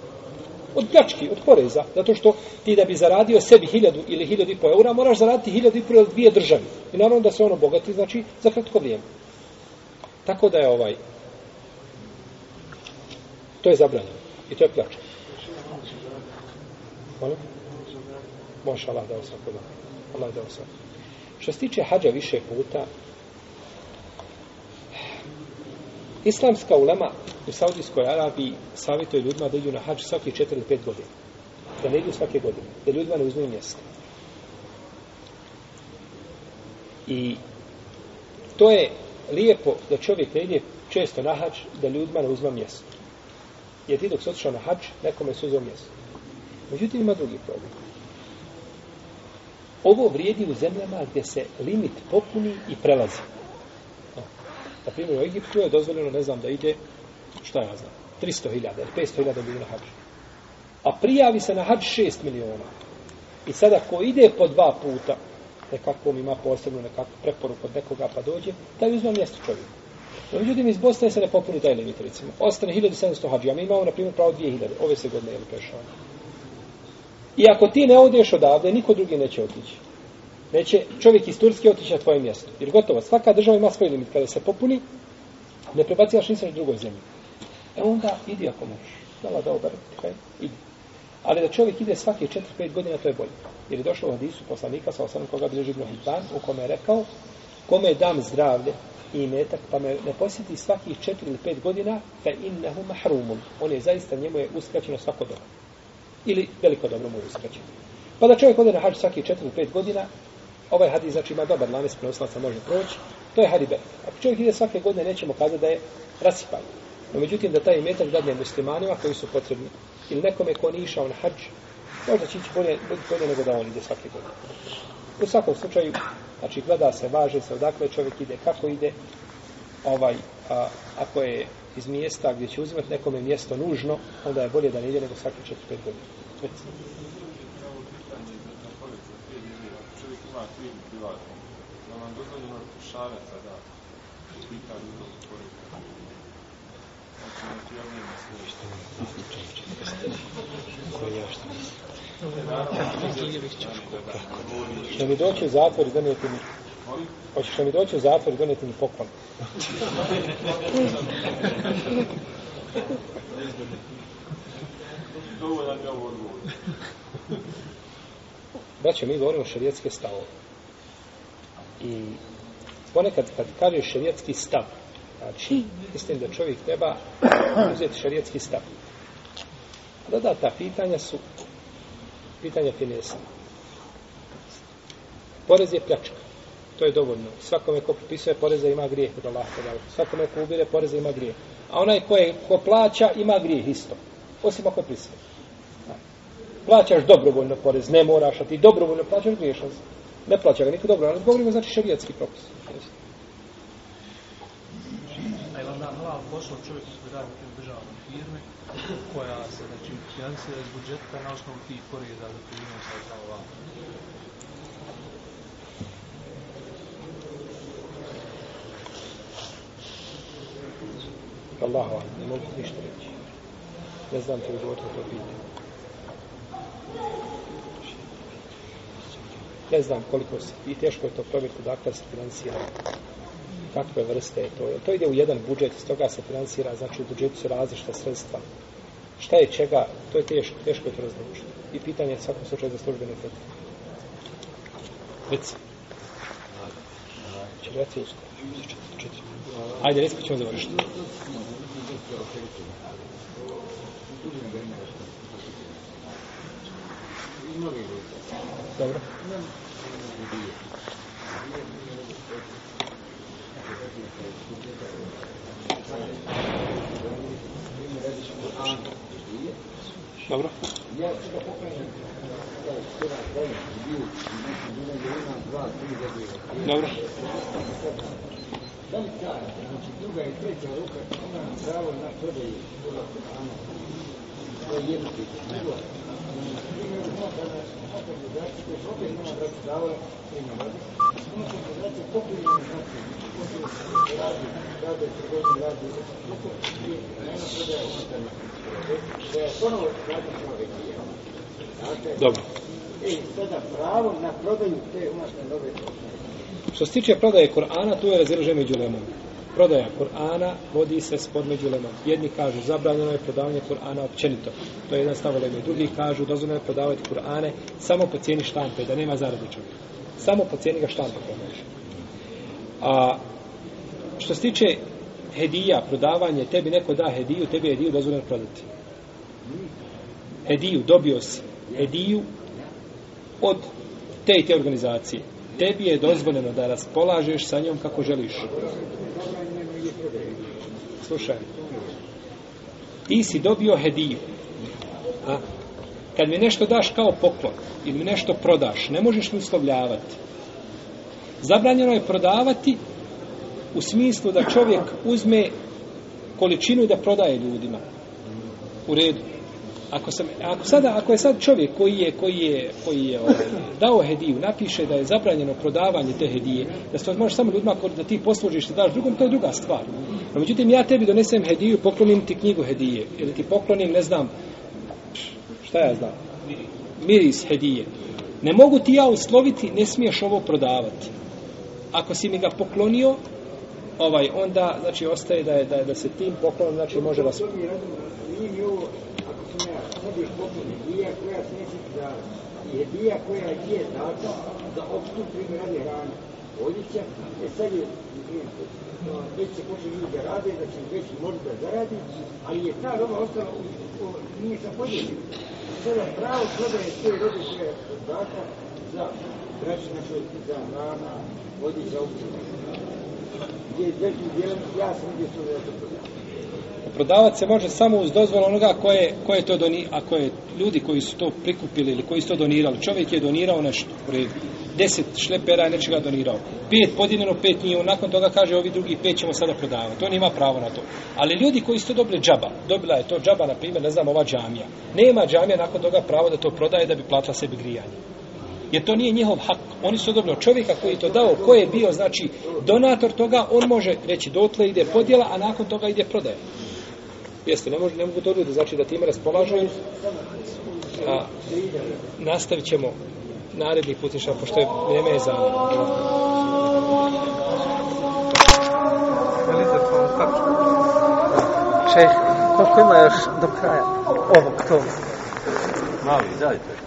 od pljački, od poreza, zato što ti da bi zaradio sebi hiljadu ili hiljadu i po eura, moraš zaraditi hiljadu i po ili dvije državi. I naravno da se ono bogati, znači, za kratko vrijeme. Tako da je ovaj, to je zabranjeno. I to je pljačka. Molim? Može Allah da osvako da. Allah da osvako. Što se tiče hađa više puta, Islamska ulema u Saudijskoj Arabiji savjetuje ljudima da idu na hađ svaki 4 ili 5 godina. Da ne idu svake godine. Da ljudima ne uzmeju mjesto. I to je lijepo da čovjek ne ide često na hađ da ljudima ne uzme mjesto. Jer ti dok se otišao na hađ, nekome se uzeo mjesto. Međutim, ima drugi problem. Ovo vrijedi u zemljama gdje se limit popuni i prelazi. Na primjer, u Egiptu je dozvoljeno, ne znam, da ide, šta ja znam, 300.000 ili 500.000 ljudi na hađu. A prijavi se na hađ 6 miliona. I sada ko ide po dva puta, nekakvom ima posebno nekakvu preporuku od nekoga pa dođe, da uzme mjesto čovjeku. No, međutim, iz Bosne se ne popuni taj limit, recimo. Ostane 1700 hađija, mi imamo, na primjer, pravo 2000, ove se godine je li prešao. I ako ti ne odeš odavde, niko drugi neće otići. Neće čovjek iz Turske otići na tvoje mjesto. Jer gotovo, svaka država ima svoj limit. Kada se popuni, ne prebacivaš ništa drugoj zemlji. E onda, idi ako možeš. Dala da obar, kaj, idi. Ali da čovjek ide svake 4-5 godina, to je bolje. Jer je došlo u hadisu poslanika, sa osanom koga bilježi Ibn Hibban, u kome je rekao, kome dam zdravlje i metak, pa me ne posjeti svakih 4 ili 5 godina, fe innehu mahrumun. On je zaista, njemu je uskraćeno svako dobro. Ili veliko dobro mu je uskraćeno. Pa da čovjek ode na hađ svaki 4 ili 5 godina, ovaj hadis znači ima dobar lanes prenoslaca može proći, to je halibe. Ako čovjek ide svake godine, nećemo kazati da je rasipan. No međutim, da taj metak dadne muslimanima koji su potrebni, ili nekome ko nije išao na hađ, možda će ići bolje, bolje nego da on ide svake godine. U svakom slučaju, znači gleda se, važe se odakle čovjek ide, kako ide, ovaj, a, ako je iz mjesta gdje će uzimati nekome mjesto nužno, onda je bolje da ne ide nego svake 4-5 godina. Firmu privatnu, da vam dozvoljeno šaraca da pita ljudi u poredu. Znači, ne sve što ja što Će mi doći u zatvor i donijeti mi Hoćeš mi doći u zatvor i donijeti mi poklon? Dovoljan je ovo odgovor. Braće, mi govorimo šarijetske stavove. I ponekad kad kaže šarijetski stav, znači, mislim da čovjek treba uzeti šarijetski stav. Dodata pitanja su pitanja finesa. Porez je pljačka. To je dovoljno. Svakome ko propisuje poreza ima grijeh od Allaha. Svakome ko ubire poreza ima grijeh. A onaj ko, je, ko plaća ima grijeh isto. Osim ako prisvoje. Plaćaš dobrovoljno porez, ne moraš, a ti dobrovoljno plaćaš griješan. Ne plaća ga niko dobro, ali govorimo znači šarijatski propis. A je vam da halal posao čovjek koji radi u državnoj firmi, koja se znači financira iz budžeta na osnovu tih poreza za prinosa za ova. Allahu ne mogu ništa reći. Ne znam ti odgovoriti na to pitanje. Ne znam koliko se, i teško je to provjeriti dakle se financira kakve vrste je to. To ide u jedan budžet, iz toga se finansira, znači u budžetu su različita sredstva. Šta je čega, to je teško, teško je to razlučiti. I pitanje je svakom slučaju za službene fetke. Reci. Če reci usko? Ajde, reci pa ćemo završiti. Dobro. Dobro. Dobro. Da li ta, znači druga i treća ruka, ima pravo na prodaju Kur'ana? To je jedno pitanje. Dobro. E, sada pravo na te nove Što se tiče prodaje Kur'ana, tu je razilaženje među lemom. Prodaja Kur'ana vodi se spod među lemom. Jedni kažu zabranjeno je prodavanje Kur'ana općenito. To je jedan stav leme. Drugi kažu dozvoljeno je prodavati Kur'ane samo po cijeni štampe, da nema zaradu čovjeka. Samo po cijeni ga štampa prodaješ. A što se tiče hedija, prodavanje, tebi neko da hediju, tebi je hediju dozvoljeno prodati. Hediju, dobio si hediju od te i te organizacije tebi je dozvoljeno da raspolažeš sa njom kako želiš. Slušaj. Ti si dobio hediju. A? Kad mi nešto daš kao poklon ili mi nešto prodaš, ne možeš mi uslovljavati. Zabranjeno je prodavati u smislu da čovjek uzme količinu i da prodaje ljudima. U redu. Ako, sam, ako, sada, ako je sad čovjek koji je, koji je, koji je ovaj, dao hediju, napiše da je zabranjeno prodavanje te hedije, da se to možeš samo ljudima da ti poslužiš, da daš drugom, to je druga stvar. No, međutim, ja tebi donesem hediju, poklonim ti knjigu hedije, ili ti poklonim, ne znam, šta ja znam, miris hedije. Ne mogu ti ja usloviti, ne smiješ ovo prodavati. Ako si mi ga poklonio, ovaj, onda, znači, ostaje da, je, da, da se tim poklonom, znači, može vas dobiješ poklon hedija koja se neće da i hedija koja je data za opštu primjeranje radi hrana odjeća, e sad je e, već se počne ljudi da rade, da će već možda da zaradi, ali je ta roba ostala, u, u, nije sa podijeljena. Sada pravo prodaje te robe koja je data za braći znači, na za hrana, odjeća, opštu. Gdje je veći dijelom, ja sam gdje su da to prodam Prodavac se može samo uz dozvolu onoga koje, koje to doni, a koje ljudi koji su to prikupili ili koji su to donirali. Čovjek je donirao nešto u redu. Deset šlepera je nečega donirao. Pet podijeljeno, pet nije. Nakon toga kaže ovi drugi pet ćemo sada prodavati. On ima pravo na to. Ali ljudi koji su to dobili džaba, dobila je to džaba, na primjer, ne znam, ova džamija. Nema džamija nakon toga pravo da to prodaje da bi platila sebi grijanje. Jer to nije njihov hak. Oni su dobili čovjeka koji je to dao, ko je bio, znači, donator toga, on može reći dotle ide podjela, a nakon toga ide prodaja. Jeste, ne, može, ne mogu to ljudi, znači da time raspolažu. A, nastavit ćemo naredni put, inša, pošto je vrijeme je za Šejh, koliko ima još do kraja ovog toma? Mali, dajte.